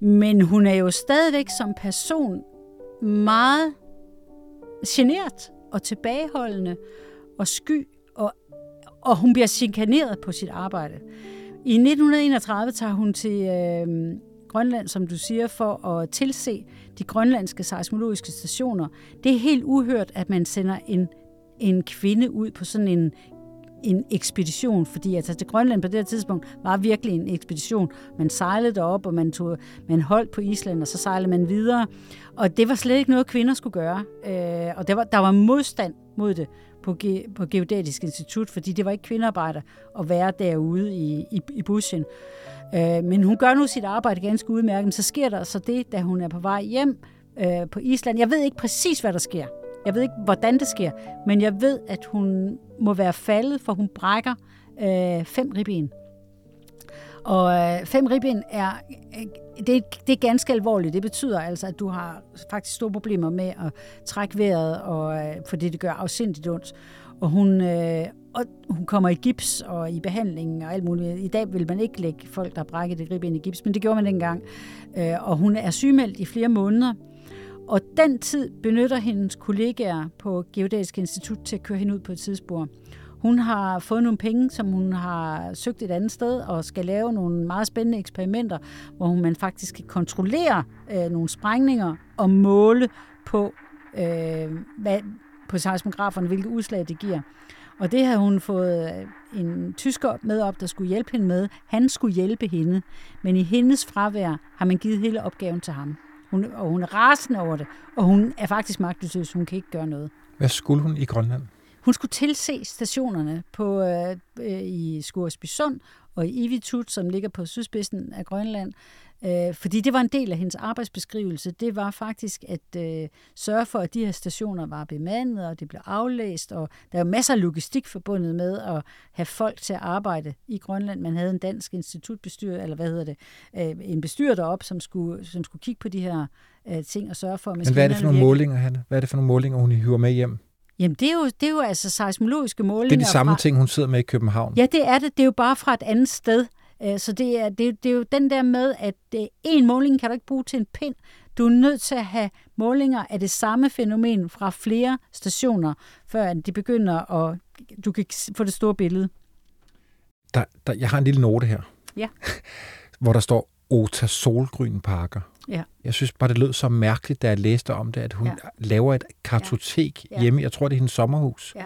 Men hun er jo stadigvæk som person meget genert og tilbageholdende og sky, og, og hun bliver chikaneret på sit arbejde. I 1931 tager hun til øh, Grønland, som du siger, for at tilse de grønlandske seismologiske stationer. Det er helt uhørt, at man sender en, en kvinde ud på sådan en en ekspedition, fordi altså til Grønland på det her tidspunkt var virkelig en ekspedition. Man sejlede derop, og man, tog, man holdt på Island, og så sejlede man videre. Og det var slet ikke noget, kvinder skulle gøre. Øh, og der var, der var modstand mod det på, Ge, på Geodatisk Institut, fordi det var ikke kvinderarbejder at være derude i, i, i bushen. Øh, men hun gør nu sit arbejde ganske udmærket, men så sker der så det, da hun er på vej hjem øh, på Island. Jeg ved ikke præcis, hvad der sker. Jeg ved ikke, hvordan det sker, men jeg ved, at hun må være faldet, for hun brækker øh, fem ribben. Og øh, fem ribben er, øh, det, det er ganske alvorligt. Det betyder altså, at du har faktisk store problemer med at trække vejret, og, øh, fordi det gør afsindigt ondt. Og hun, øh, og hun kommer i gips og i behandling og alt muligt. I dag vil man ikke lægge folk, der har brækket det ribben i gips, men det gjorde man dengang. Øh, og hun er sygemeldt i flere måneder. Og den tid benytter hendes kollegaer på Geodatisk Institut til at køre hende ud på et tidsspor. Hun har fået nogle penge, som hun har søgt et andet sted, og skal lave nogle meget spændende eksperimenter, hvor man faktisk kan kontrollere øh, nogle sprængninger og måle på, øh, hvad, på seismograferne, hvilke udslag det giver. Og det havde hun fået øh, en tysker med op, der skulle hjælpe hende med. Han skulle hjælpe hende, men i hendes fravær har man givet hele opgaven til ham. Hun, og hun er rasende over det, og hun er faktisk magtesløs. Hun kan ikke gøre noget. Hvad skulle hun i Grønland? Hun skulle tilse stationerne på, øh, øh, i Skuresbysund og i Ivitut, som ligger på sydspidsen af Grønland. Øh, fordi det var en del af hendes arbejdsbeskrivelse. Det var faktisk at øh, sørge for, at de her stationer var bemandet, og det blev aflæst, og der er masser af logistik forbundet med at have folk til at arbejde i Grønland. Man havde en dansk institutbestyrer, eller hvad hedder det, øh, en bestyrer derop, som skulle, som skulle kigge på de her øh, ting og sørge for, at Men hvad er det for nogle målinger, Hanne? Hvad er det for nogle målinger, hun hiver med hjem? Jamen, det er, jo, det er jo altså seismologiske målinger. Det er de samme fra, ting, hun sidder med i København. Ja, det er det. Det er jo bare fra et andet sted. Øh, så det er, det, det er jo den der med, at en måling kan du ikke bruge til en pind. Du er nødt til at have målinger af det samme fænomen fra flere stationer, før de begynder at du kan få det store billede. Der, der, jeg har en lille note her, Ja. hvor der står Ota Solgrynparker. Ja. Jeg synes bare, det lød så mærkeligt, da jeg læste om det, at hun ja. laver et kartotek Ja. ja. hjemme, jeg tror, det er hendes sommerhus, Ja.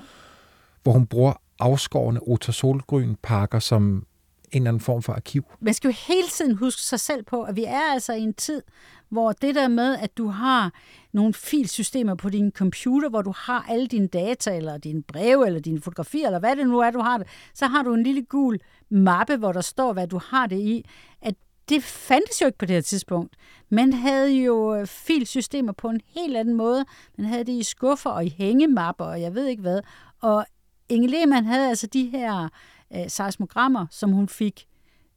hvor hun bruger afskårende Ota Solgrynparker som en eller anden form for arkiv. Man skal jo hele tiden huske sig selv på, at vi er altså i en tid, hvor det der med, at du har nogle filsystemer på din computer, hvor du har alle dine data, eller dine breve, eller dine fotografier, eller hvad det nu er, du har det, så har du en lille gul mappe, hvor der står, hvad du har det i, at det fandtes jo ikke på det her tidspunkt. Man havde jo øh, filsystemer på en helt anden måde. Man havde det i skuffer og i hængemapper, og jeg ved ikke hvad. Og Inge Lehmann havde altså de her øh, seismogrammer, som hun fik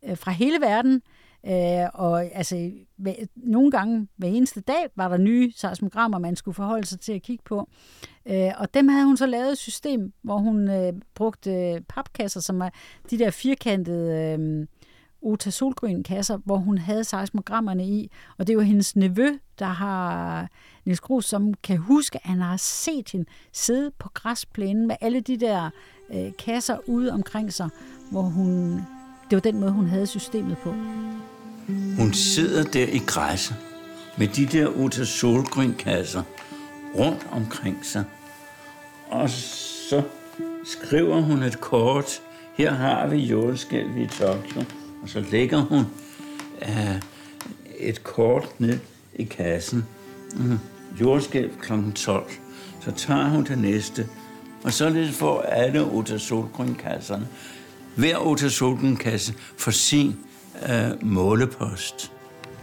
øh, fra hele verden, Øh, og altså, nogle gange hver eneste dag var der nye seismogrammer, man skulle forholde sig til at kigge på. Øh, og dem havde hun så lavet et system, hvor hun øh, brugte øh, papkasser, som er de der firkantede øh, Ota Solgrøn kasser, hvor hun havde seismogrammerne i. Og det er jo hendes nevø, der har Niels Grus, som kan huske, at han har set hende sidde på græsplænen med alle de der øh, kasser ude omkring sig, hvor hun, det var den måde, hun havde systemet på. Hun sidder der i græsset med de der Ota Solgrøn-kasser rundt omkring sig. Og så skriver hun et kort. Her har vi jordskælv i Tokyo. Og så lægger hun uh, et kort ned i kassen. Mm. Jordskælv kl. 12. Så tager hun det næste. Og så lidt for alle Ota Solgrøn-kasserne. Hver Ota Solgrøn-kasse for sin uh, målepost.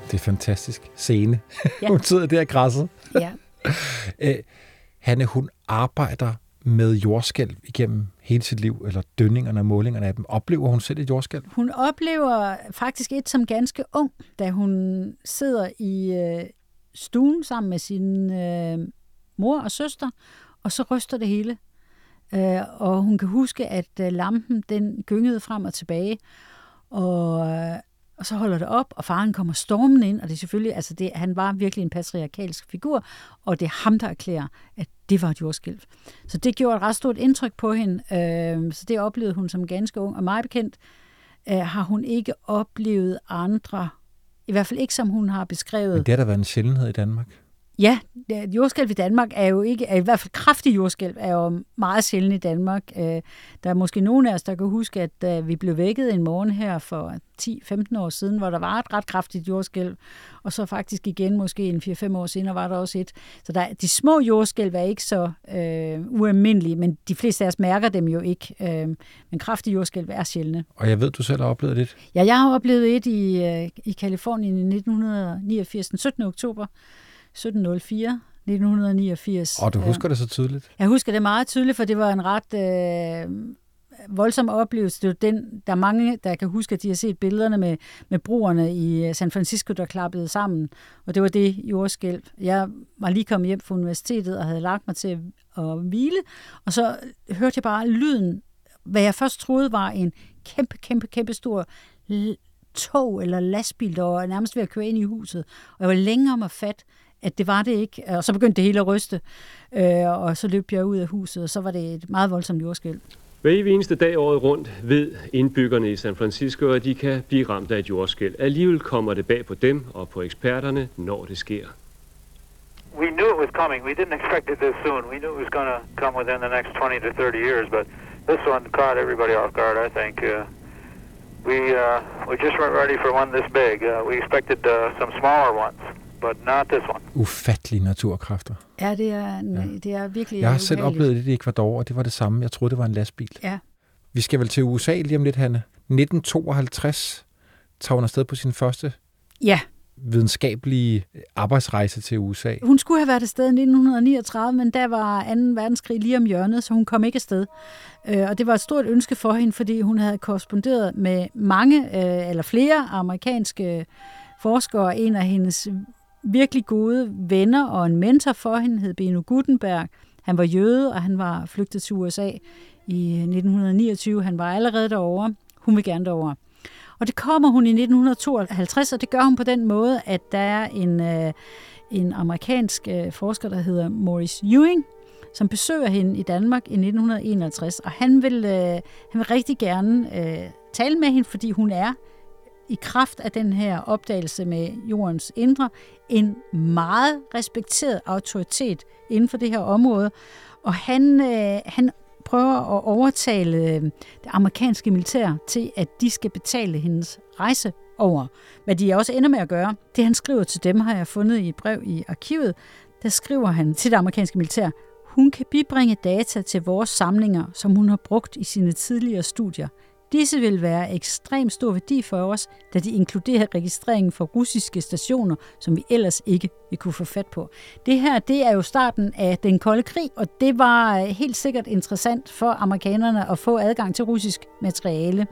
Det er fantastisk scene. Ja. hun sidder der i græsset. Ja. Æ, Hanne, hun arbejder med jordskælv igennem hele sit liv, eller dønningerne og målingerne af dem. Oplever hun selv et jordskælv? Hun oplever faktisk et som ganske ung, da hun sidder i øh, stuen sammen med sin øh, mor og søster, og så ryster det hele. Øh, og hun kan huske, at øh, lampen den gyngede frem og tilbage, og, øh, og så holder det op, og faren kommer stormen ind, og det er selvfølgelig, altså det, han var virkelig en patriarkalsk figur, og det er ham, der erklærer, at det var et jordskælv. Så det gjorde et ret stort indtryk på hende, øh, så det oplevede hun som ganske ung, og meget bekendt øh, har hun ikke oplevet andre, i hvert fald ikke som hun har beskrevet. Men det har da været en sjældenhed i Danmark. Ja, jordskælv i Danmark er jo ikke, er i hvert fald kraftig jordskælv er jo meget sjældent i Danmark. Øh, der er måske nogen af os, der kan huske, at da vi blev vækket en morgen her for 10-15 år siden, hvor der var et ret kraftigt jordskælv, og så faktisk igen måske en 4-5 år senere var der også et. Så der, de små jordskælv er ikke så øh, ualmindelige, men de fleste af os mærker dem jo ikke. Øh, men kraftige jordskælv er sjældne. Og jeg ved, du selv har oplevet det. Ja, jeg har oplevet et i, øh, i Kalifornien i 1989, den 17. oktober, 1704, 1989. Og du husker det så tydeligt? Jeg husker det meget tydeligt, for det var en ret øh, voldsom oplevelse. Det er den, der er mange, der kan huske, at de har set billederne med, med broerne i øh, San Francisco, der klappede sammen. Og det var det jordskælv. Jeg var lige kommet hjem fra universitetet og havde lagt mig til at, at hvile, og så hørte jeg bare lyden, hvad jeg først troede var en kæmpe, kæmpe, kæmpe stor tog eller lastbil, der var nærmest ved at køre ind i huset. Og jeg var længere om at fat, at det var det ikke. Og så begyndte det hele at ryste, øh, og så løb jeg ud af huset, og så var det et meget voldsomt jordskæld. Hver eneste dag året rundt ved indbyggerne i San Francisco, at de kan blive ramt af et jordskæld. Alligevel kommer det bag på dem og på eksperterne, når det sker. We knew it was coming. We didn't expect it this soon. We knew it was going to come within the next 20 to 30 years, but this one caught everybody off guard, I think. Uh, we, uh, we just weren't ready for one this big. Uh, we expected uh, some smaller ones but not this one. Ufattelige naturkræfter. Ja, det er, ja. det er virkelig Jeg har selv oplevet det i Ecuador, og det var det samme. Jeg troede, det var en lastbil. Ja. Vi skal vel til USA lige om lidt, Hanne. 1952 tager hun afsted på sin første ja. videnskabelige arbejdsrejse til USA. Hun skulle have været afsted i 1939, men der var 2. verdenskrig lige om hjørnet, så hun kom ikke afsted. Øh, og det var et stort ønske for hende, fordi hun havde korresponderet med mange øh, eller flere amerikanske forskere. En af hendes virkelig gode venner og en mentor for hende hed Beno Gutenberg. Han var jøde, og han var flygtet til USA i 1929. Han var allerede derovre. Hun vil gerne derover. Og det kommer hun i 1952, og det gør hun på den måde, at der er en, øh, en amerikansk øh, forsker, der hedder Morris Ewing, som besøger hende i Danmark i 1951, og han vil, øh, han vil rigtig gerne øh, tale med hende, fordi hun er i kraft af den her opdagelse med jordens indre, en meget respekteret autoritet inden for det her område. Og han, øh, han prøver at overtale øh, det amerikanske militær til, at de skal betale hendes rejse over. Hvad de også ender med at gøre, det han skriver til dem, har jeg fundet i et brev i arkivet. Der skriver han til det amerikanske militær, hun kan bibringe data til vores samlinger, som hun har brugt i sine tidligere studier. Disse vil være ekstremt stor værdi for os, da de inkluderer registreringen for russiske stationer, som vi ellers ikke vil kunne få fat på. Det her det er jo starten af den kolde krig, og det var øh, helt sikkert interessant for amerikanerne at få adgang til russisk materiale.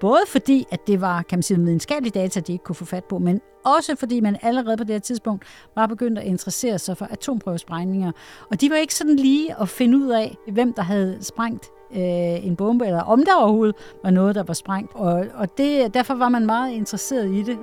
Både fordi, at det var kan man sige, videnskabelige data, de ikke kunne få fat på, men også fordi man allerede på det her tidspunkt var begyndt at interessere sig for atomprøvesprængninger. Og de var ikke sådan lige at finde ud af, hvem der havde sprængt øh, en bombe, eller om der overhovedet var noget, der var sprængt. Og, og det, derfor var man meget interesseret i det.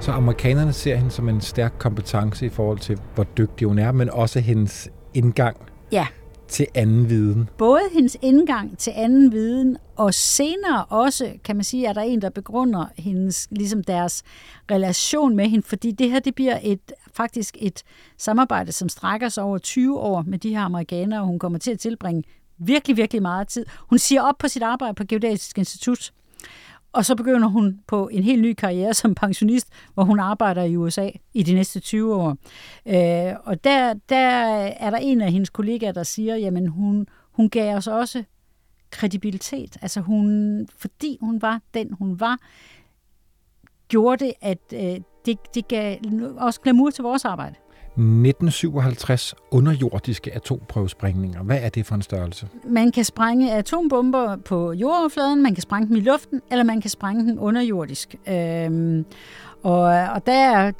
Så amerikanerne ser hende som en stærk kompetence i forhold til, hvor dygtig hun er, men også hendes indgang Ja, til anden viden. både hendes indgang til anden viden, og senere også, kan man sige, er der en, der begrunder hendes, ligesom deres relation med hende, fordi det her, det bliver et, faktisk et samarbejde, som strækker sig over 20 år med de her amerikanere, og hun kommer til at tilbringe virkelig, virkelig meget tid. Hun siger op på sit arbejde på Geodatisk Institut, og så begynder hun på en helt ny karriere som pensionist, hvor hun arbejder i USA i de næste 20 år. Øh, og der, der er der en af hendes kollegaer, der siger, jamen hun, hun gav os også kredibilitet. Altså hun, fordi hun var den, hun var, gjorde det, at øh, det, det gav også glamour til vores arbejde. 1957 underjordiske atomprøvesprængninger. Hvad er det for en størrelse? Man kan sprænge atombomber på jordoverfladen, man kan sprænge dem i luften, eller man kan sprænge dem underjordisk. Øhm, og, og der er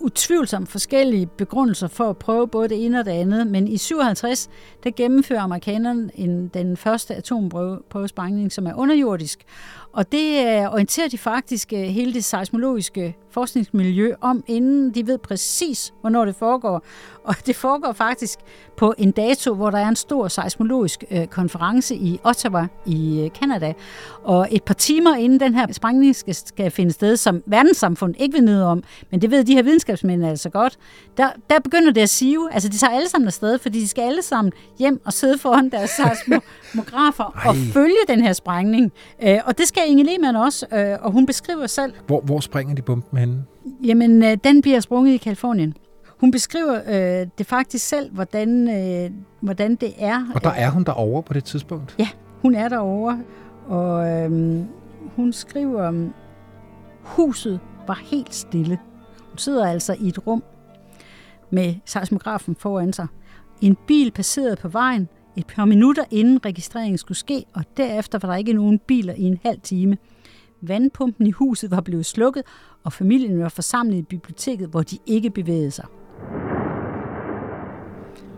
utvivlsomt forskellige begrundelser for at prøve både det ene og det andet, men i 57, der gennemfører amerikanerne en, den første atomprøvesprængning, som er underjordisk, og det øh, orienterer de faktisk øh, hele det seismologiske forskningsmiljø om, inden de ved præcis, hvornår det foregår. Og det foregår faktisk på en dato, hvor der er en stor seismologisk øh, konference i Ottawa i øh, Canada. Og et par timer inden den her sprængning skal, skal finde sted, som verdenssamfundet ikke ved noget om, men det ved de her videnskabsmænd altså godt, der, der begynder det at sive. Altså de tager alle sammen afsted, fordi de skal alle sammen hjem og sidde foran deres seismografer og følge den her sprængning. Øh, og det skal Inge Lehmann også, øh, og hun beskriver selv, Hvor, hvor springer de bomben henne? Jamen, øh, den bliver sprunget i Kalifornien. Hun beskriver øh, det faktisk selv, hvordan, øh, hvordan det er. Og der er hun derovre på det tidspunkt. Ja, hun er derovre, og øh, hun skriver, øh, huset var helt stille. Hun sidder altså i et rum med seismografen foran sig. En bil passerede på vejen et par minutter inden registreringen skulle ske, og derefter var der ikke nogen biler i en halv time. Vandpumpen i huset var blevet slukket, og familien var forsamlet i biblioteket, hvor de ikke bevægede sig.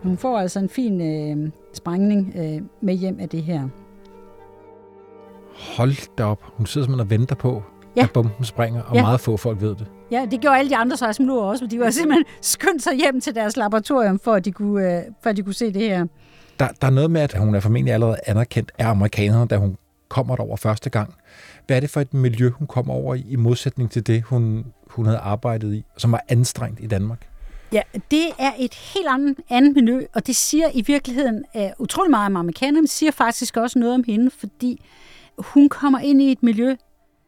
Hun får altså en fin øh, sprængning øh, med hjem af det her. Hold da op. Hun sidder simpelthen og venter på, Ja. at bomben springer, og Ja. meget få folk ved det. Ja, det gjorde alle de andre seismologer også, men de var simpelthen skyndt sig hjem til deres laboratorium, for at de kunne, øh, for at de kunne se det her. Der, der er noget med, at hun er formentlig allerede anerkendt af amerikanerne, da hun kommer derover første gang. Hvad er det for et miljø, hun kommer over i, i modsætning til det, hun, hun havde arbejdet i, som var anstrengt i Danmark? Ja, det er et helt andet, andet miljø, og det siger i virkeligheden uh, utrolig meget om amerikanerne, men siger faktisk også noget om hende, fordi hun kommer ind i et miljø,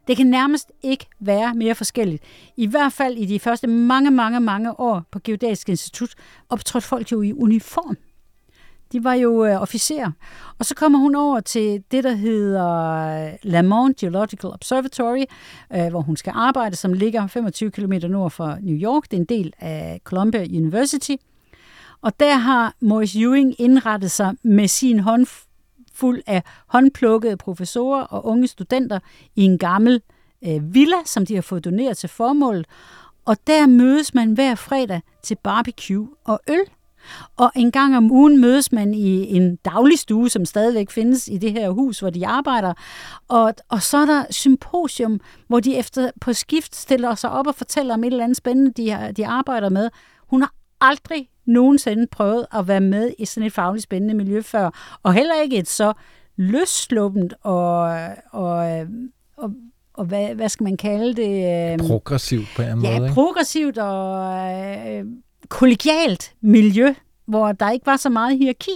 det kan nærmest ikke være mere forskelligt. I hvert fald i de første mange, mange, mange år på Geodatisk Institut optrådte folk jo i uniform. De var jo øh, officerer. Og så kommer hun over til det, der hedder øh, Lamont Geological Observatory, øh, hvor hun skal arbejde, som ligger 25 km nord for New York. Det er en del af Columbia University. Og der har Morris Ewing indrettet sig med sin håndfuld af håndplukkede professorer og unge studenter i en gammel øh, villa, som de har fået doneret til formålet. Og der mødes man hver fredag til barbecue og øl. Og en gang om ugen mødes man i en dagligstue, som stadigvæk findes i det her hus, hvor de arbejder. Og, og så er der symposium, hvor de efter på skift stiller sig op og fortæller om et eller andet spændende, de, har, de arbejder med. Hun har aldrig nogensinde prøvet at være med i sådan et fagligt spændende miljø før. Og heller ikke et så løssluppent og, og, og, og hvad, hvad skal man kalde det? Progressivt på en Ja, måde, ikke? progressivt og øh, kollegialt miljø, hvor der ikke var så meget hierarki.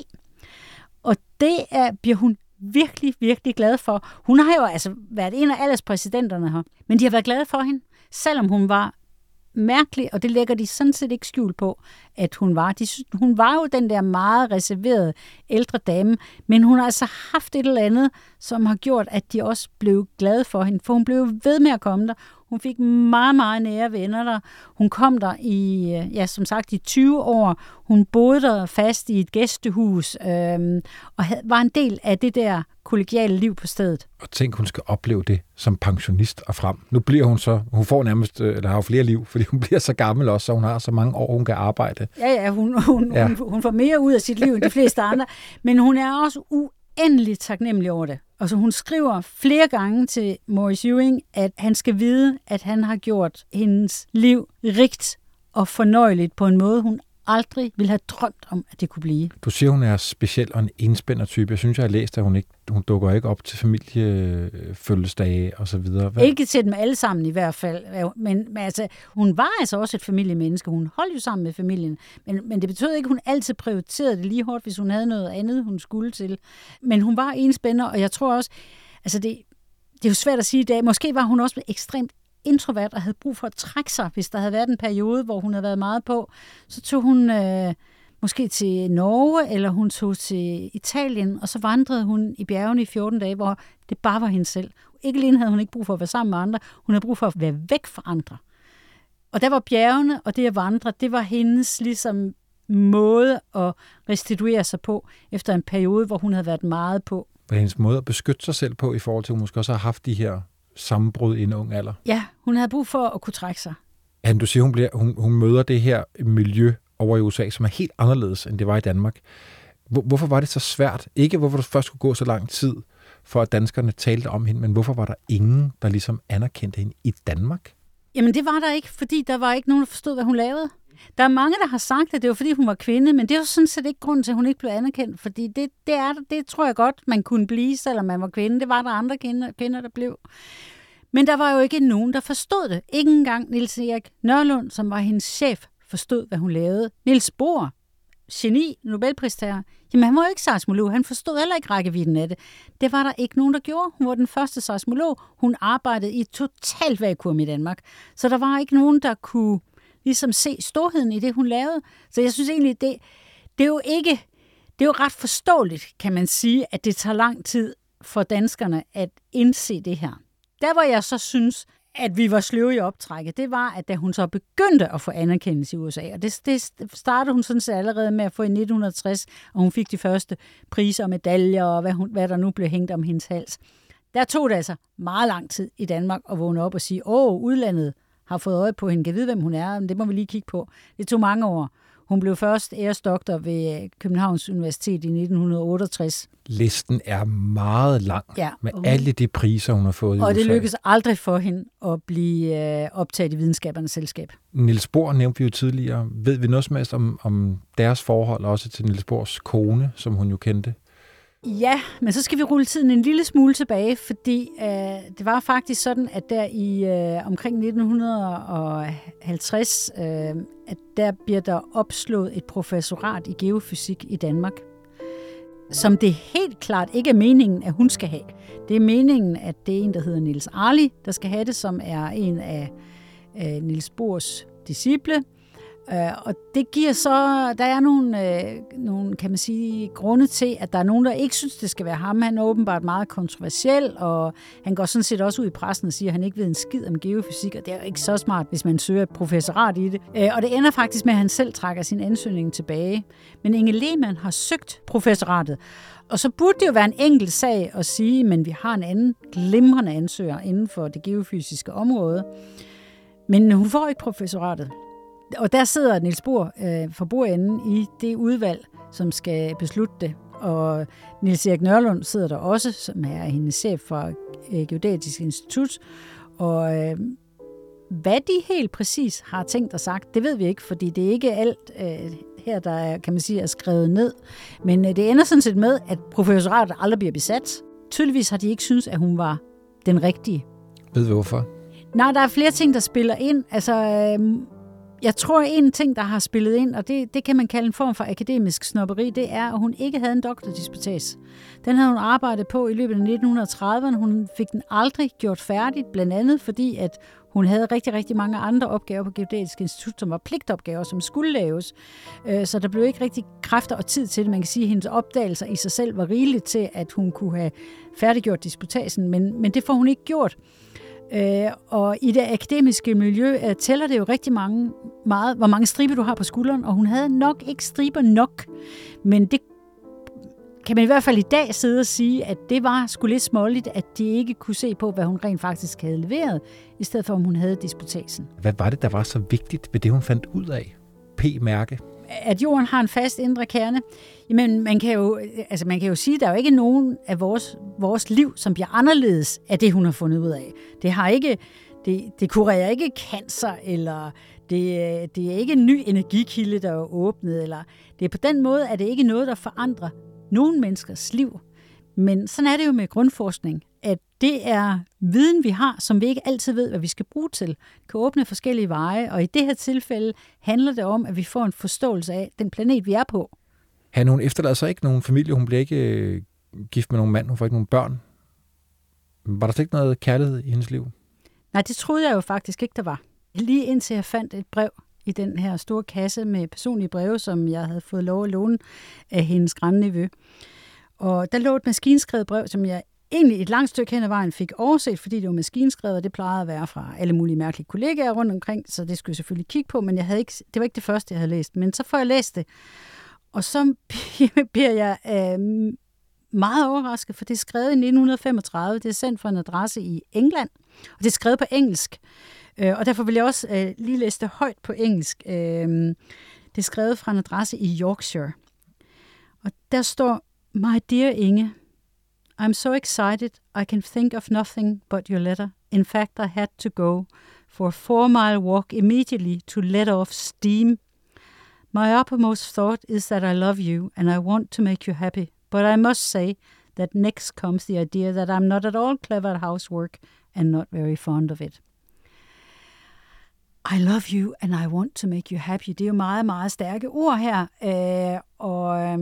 Og det er, bliver hun virkelig, virkelig glad for. Hun har jo altså været en af alles præsidenterne her, men de har været glade for hende, selvom hun var mærkelig, og det lægger de sådan set ikke skjul på, at hun var. De, synes- hun var jo den der meget reserverede ældre dame, men hun har altså haft et eller andet, som har gjort, at de også blev glade for hende, for hun blev ved med at komme der. Hun fik meget, meget nære venner der. Hun kom der i, øh, ja, som sagt, i 20 år. Hun boede der fast i et gæstehus, øhm, og havde, var en del af det der kollegiale liv på stedet. Og tænk, hun skal opleve det som pensionist og frem. Nu bliver hun så, hun får nærmest, øh, eller har jo flere liv, fordi hun bliver så gammel også, så hun har så mange år, hun kan arbejde. Ja, ja, hun, hun, ja. Hun, hun får mere ud af sit liv end de fleste andre, men hun er også uendelig taknemmelig over det. Altså hun skriver flere gange til Maurice Ewing, at han skal vide, at han har gjort hendes liv rigt og fornøjeligt på en måde, hun aldrig ville have drømt om, at det kunne blive. Du siger, hun er speciel og en enspænder type. Jeg synes, jeg har læst, at hun, ikke, hun dukker ikke op til familiefødselsdage og så videre. Hvad? Ikke til dem alle sammen i hvert fald, men, men altså, hun var altså også et familiemenneske. Hun holdt jo sammen med familien, men, men det betød ikke, at hun altid prioriterede det lige hårdt, hvis hun havde noget andet, hun skulle til. Men hun var enspænder, og jeg tror også, altså det, det er jo svært at sige i dag, måske var hun også ekstremt introvert og havde brug for at trække sig, hvis der havde været en periode, hvor hun havde været meget på. Så tog hun øh, måske til Norge, eller hun tog til Italien, og så vandrede hun i bjergene i 14 dage, hvor det bare var hende selv. Ikke alene havde hun ikke brug for at være sammen med andre, hun havde brug for at være væk fra andre. Og der var bjergene, og det at vandre, det var hendes ligesom måde at restituere sig på, efter en periode, hvor hun havde været meget på. Hvad hendes måde at beskytte sig selv på, i forhold til, at hun måske også har haft de her sammenbrud i en ung alder? Ja, hun havde brug for at kunne trække sig. Han, du siger, hun, bliver, hun, hun møder det her miljø over i USA, som er helt anderledes, end det var i Danmark. Hvor, hvorfor var det så svært? Ikke hvorfor det først skulle gå så lang tid, for at danskerne talte om hende, men hvorfor var der ingen, der ligesom anerkendte hende i Danmark? Jamen det var der ikke, fordi der var ikke nogen, der forstod, hvad hun lavede. Der er mange, der har sagt, at det var, fordi hun var kvinde, men det er jo sådan set ikke grunden til, at hun ikke blev anerkendt, fordi det, det, er, det tror jeg godt, man kunne blive, selvom man var kvinde. Det var der andre kvinder, kvinder, der blev. Men der var jo ikke nogen, der forstod det. Ikke engang Nils Erik Nørlund, som var hendes chef, forstod, hvad hun lavede. Nils Bohr, geni, Nobelpristager, jamen han var jo ikke seismolog, han forstod heller ikke rækkevidden af det. Det var der ikke nogen, der gjorde. Hun var den første seismolog. Hun arbejdede i et totalt vakuum i Danmark. Så der var ikke nogen, der kunne ligesom se storheden i det, hun lavede. Så jeg synes egentlig, det, det er jo ikke, det er jo ret forståeligt, kan man sige, at det tager lang tid for danskerne at indse det her. Der hvor jeg så synes, at vi var sløve i optrækket, det var, at da hun så begyndte at få anerkendelse i USA, og det, det startede hun sådan set allerede med at få i 1960, og hun fik de første priser og medaljer, og hvad, hun, hvad der nu blev hængt om hendes hals. Der tog det altså meget lang tid i Danmark at vågne op og sige, åh, udlandet har fået øje på hende, kan vide, hvem hun er, men det må vi lige kigge på. Det tog mange år. Hun blev først æresdoktor ved Københavns Universitet i 1968. Listen er meget lang Ja, med hun- alle de priser, hun har fået i Og det lykkedes aldrig for hende at blive øh, optaget i videnskabernes selskab. Niels Bohr nævnte vi jo tidligere. Ved vi noget som helst om, om deres forhold også til Niels Bohrs kone, som hun jo kendte? Ja, men så skal vi rulle tiden en lille smule tilbage, fordi øh, det var faktisk sådan, at der i øh, omkring 1950, øh, at der bliver der opslået et professorat i geofysik i Danmark, som det helt klart ikke er meningen, at hun skal have. Det er meningen, at det er en, der hedder Niels Arli, der skal have det, som er en af øh, Niels Bohrs disciple, Øh, og det giver så, der er nogle, øh, nogle, kan man sige, grunde til, at der er nogen, der ikke synes, det skal være ham. Han er åbenbart meget kontroversiel, og han går sådan set også ud i pressen og siger, at han ikke ved en skid om geofysik, og det er jo ikke så smart, hvis man søger et professorat i det. Øh, og det ender faktisk med, at han selv trækker sin ansøgning tilbage. Men Inge Lehmann har søgt professoratet, og så burde det jo være en enkelt sag at sige, men vi har en anden glimrende ansøger inden for det geofysiske område. Men hun får ikke professoratet. Og der sidder Niels Bohr øh, for bordenden i det udvalg, som skal beslutte det. Og Niels Erik Nørlund sidder der også, som er hendes chef for øh, Geodatisk Institut. Og øh, hvad de helt præcis har tænkt og sagt, det ved vi ikke, fordi det er ikke alt øh, her, der er, kan man sige, er skrevet ned. Men øh, det ender sådan set med, at professoratet aldrig bliver besat. Tydeligvis har de ikke synes, at hun var den rigtige. Ved vi hvorfor? Nej, der er flere ting, der spiller ind. Altså, øh, jeg tror, en ting, der har spillet ind, og det, det kan man kalde en form for akademisk snopperi, det er, at hun ikke havde en doktordisputas. Den havde hun arbejdet på i løbet af 1930'erne. Hun fik den aldrig gjort færdigt, blandt andet fordi, at hun havde rigtig, rigtig mange andre opgaver på Geodatisk Institut, som var pligtopgaver, som skulle laves. Øh, så der blev ikke rigtig kræfter og tid til det. Man kan sige, at hendes opdagelser i sig selv var rigeligt til, at hun kunne have færdiggjort disputasen, men, men det får hun ikke gjort. Øh, og i det akademiske miljø øh, tæller det jo rigtig mange, meget, hvor mange striber du har på skulderen, og hun havde nok ikke striber nok. Men det kan man i hvert fald i dag sidde og sige, at det var sgu lidt småligt, at de ikke kunne se på, hvad hun rent faktisk havde leveret, i stedet for, om hun havde disputasen. Hvad var det, der var så vigtigt ved det, hun fandt ud af? P-mærke? At jorden har en fast indre kerne. Jamen, man kan jo, altså man kan jo sige, at der er jo ikke nogen af vores, vores liv, som bliver anderledes af det, hun har fundet ud af. Det har ikke, det, det kurerer ikke cancer, eller det, det er ikke en ny energikilde, der er åbnet, eller det er på den måde, at det ikke noget, der forandrer nogen menneskers liv. Men sådan er det jo med grundforskning, at det er viden, vi har, som vi ikke altid ved, hvad vi skal bruge til. Det kan åbne forskellige veje, og i det her tilfælde handler det om, at vi får en forståelse af den planet, vi er på. Han, hun efterlader sig ikke nogen familie, hun bliver ikke øh, gift med nogen mand, hun får ikke nogen børn. Var der slet ikke noget kærlighed i hendes liv? Nej, det troede jeg jo faktisk ikke, der var. Lige indtil jeg fandt et brev i den her store kasse med personlige breve, som jeg havde fået lov at låne af hendes grandnevø. Og der lå et maskinskrevet brev, som jeg egentlig et langt stykke hen ad vejen fik overset, fordi det var maskinskrevet, og det plejede at være fra alle mulige mærkelige kollegaer rundt omkring, så det skulle jeg selvfølgelig kigge på, men jeg havde ikke, det var ikke det første, jeg havde læst. Men så får jeg læst det, og så bliver jeg øh, meget overrasket, for det er skrevet i 1935, det er sendt fra en adresse i England, og det er skrevet på engelsk. Øh, og derfor vil jeg også øh, lige læse det højt på engelsk. Øh, det er skrevet fra en adresse i Yorkshire. Og der står, My dear Inge, I'm so excited I can think of nothing but your letter. In fact, I had to go for a four-mile walk immediately to let off steam. My uppermost thought is that I love you and I want to make you happy. But I must say that next comes the idea that I'm not at all clever at housework and not very fond of it. I love you, and I want to make you happy. Det er jo meget, meget stærke ord her. Øh, og,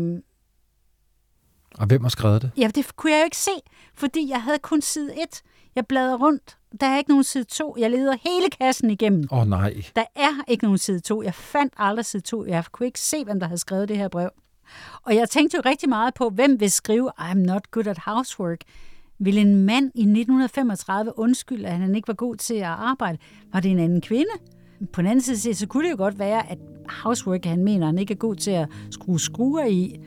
og hvem har skrevet det? Ja, det kunne jeg jo ikke se, fordi jeg havde kun side 1. Jeg bladrer rundt. Der er ikke nogen side 2. Jeg leder hele kassen igennem. Åh oh, nej. Der er ikke nogen side 2. Jeg fandt aldrig side 2. Jeg kunne ikke se, hvem der havde skrevet det her brev. Og jeg tænkte jo rigtig meget på, hvem vil skrive, I'm not good at housework. Vil en mand i 1935 undskylde, at han ikke var god til at arbejde? Var det en anden kvinde? På den anden side, så kunne det jo godt være, at housework, han mener, han ikke er god til at skrue skruer i.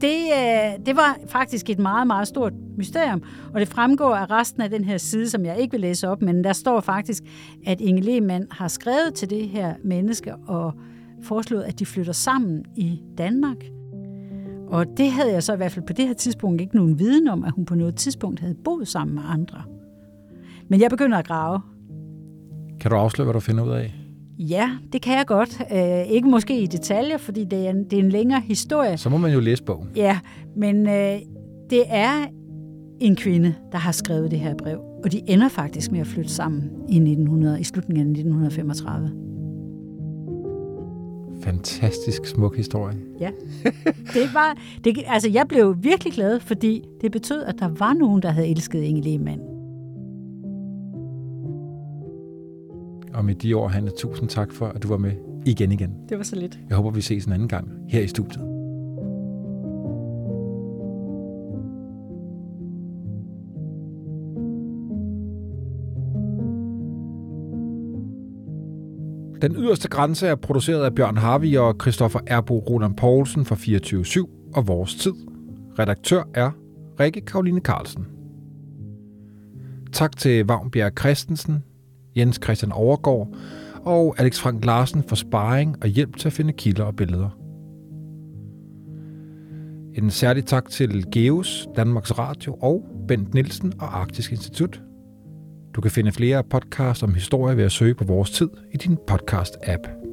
Det, øh, det var faktisk et meget, meget stort mysterium, og det fremgår af resten af den her side, som jeg ikke vil læse op, men der står faktisk, at Inge Lehmann har skrevet til det her menneske og foreslået, at de flytter sammen i Danmark. Og det havde jeg så i hvert fald på det her tidspunkt ikke nogen viden om, at hun på noget tidspunkt havde boet sammen med andre. Men jeg begynder at grave. Kan du afsløre, hvad du finder ud af? Ja, det kan jeg godt. Øh, ikke måske i detaljer, fordi det er, en, det er en længere historie. Så må man jo læse bogen. Ja, men øh, det er en kvinde, der har skrevet det her brev. Og de ender faktisk med at flytte sammen i, 1900, i slutningen af 1935. Fantastisk smuk historie. Ja, det var, det, altså jeg blev virkelig glad, fordi det betød, at der var nogen, der havde elsket Inge Lehmann. Og med de ord, Hanne, tusind tak for, at du var med igen igen. Det var så lidt. Jeg håber, vi ses en anden gang her i studiet. Den yderste grænse er produceret af Bjørn Harvey og Christoffer Erbo Roland Poulsen fra 24-7 og Vores Tid. Redaktør er Rikke Karoline Carlsen. Tak til Vagnbjerg Christensen, Jens Christian Overgaard og Alex Frank Larsen for sparring og hjælp til at finde kilder og billeder. En særlig tak til Geos, Danmarks Radio og Bent Nielsen og Arktisk Institut. Du kan finde flere podcasts om historie ved at søge på vores tid i din podcast-app.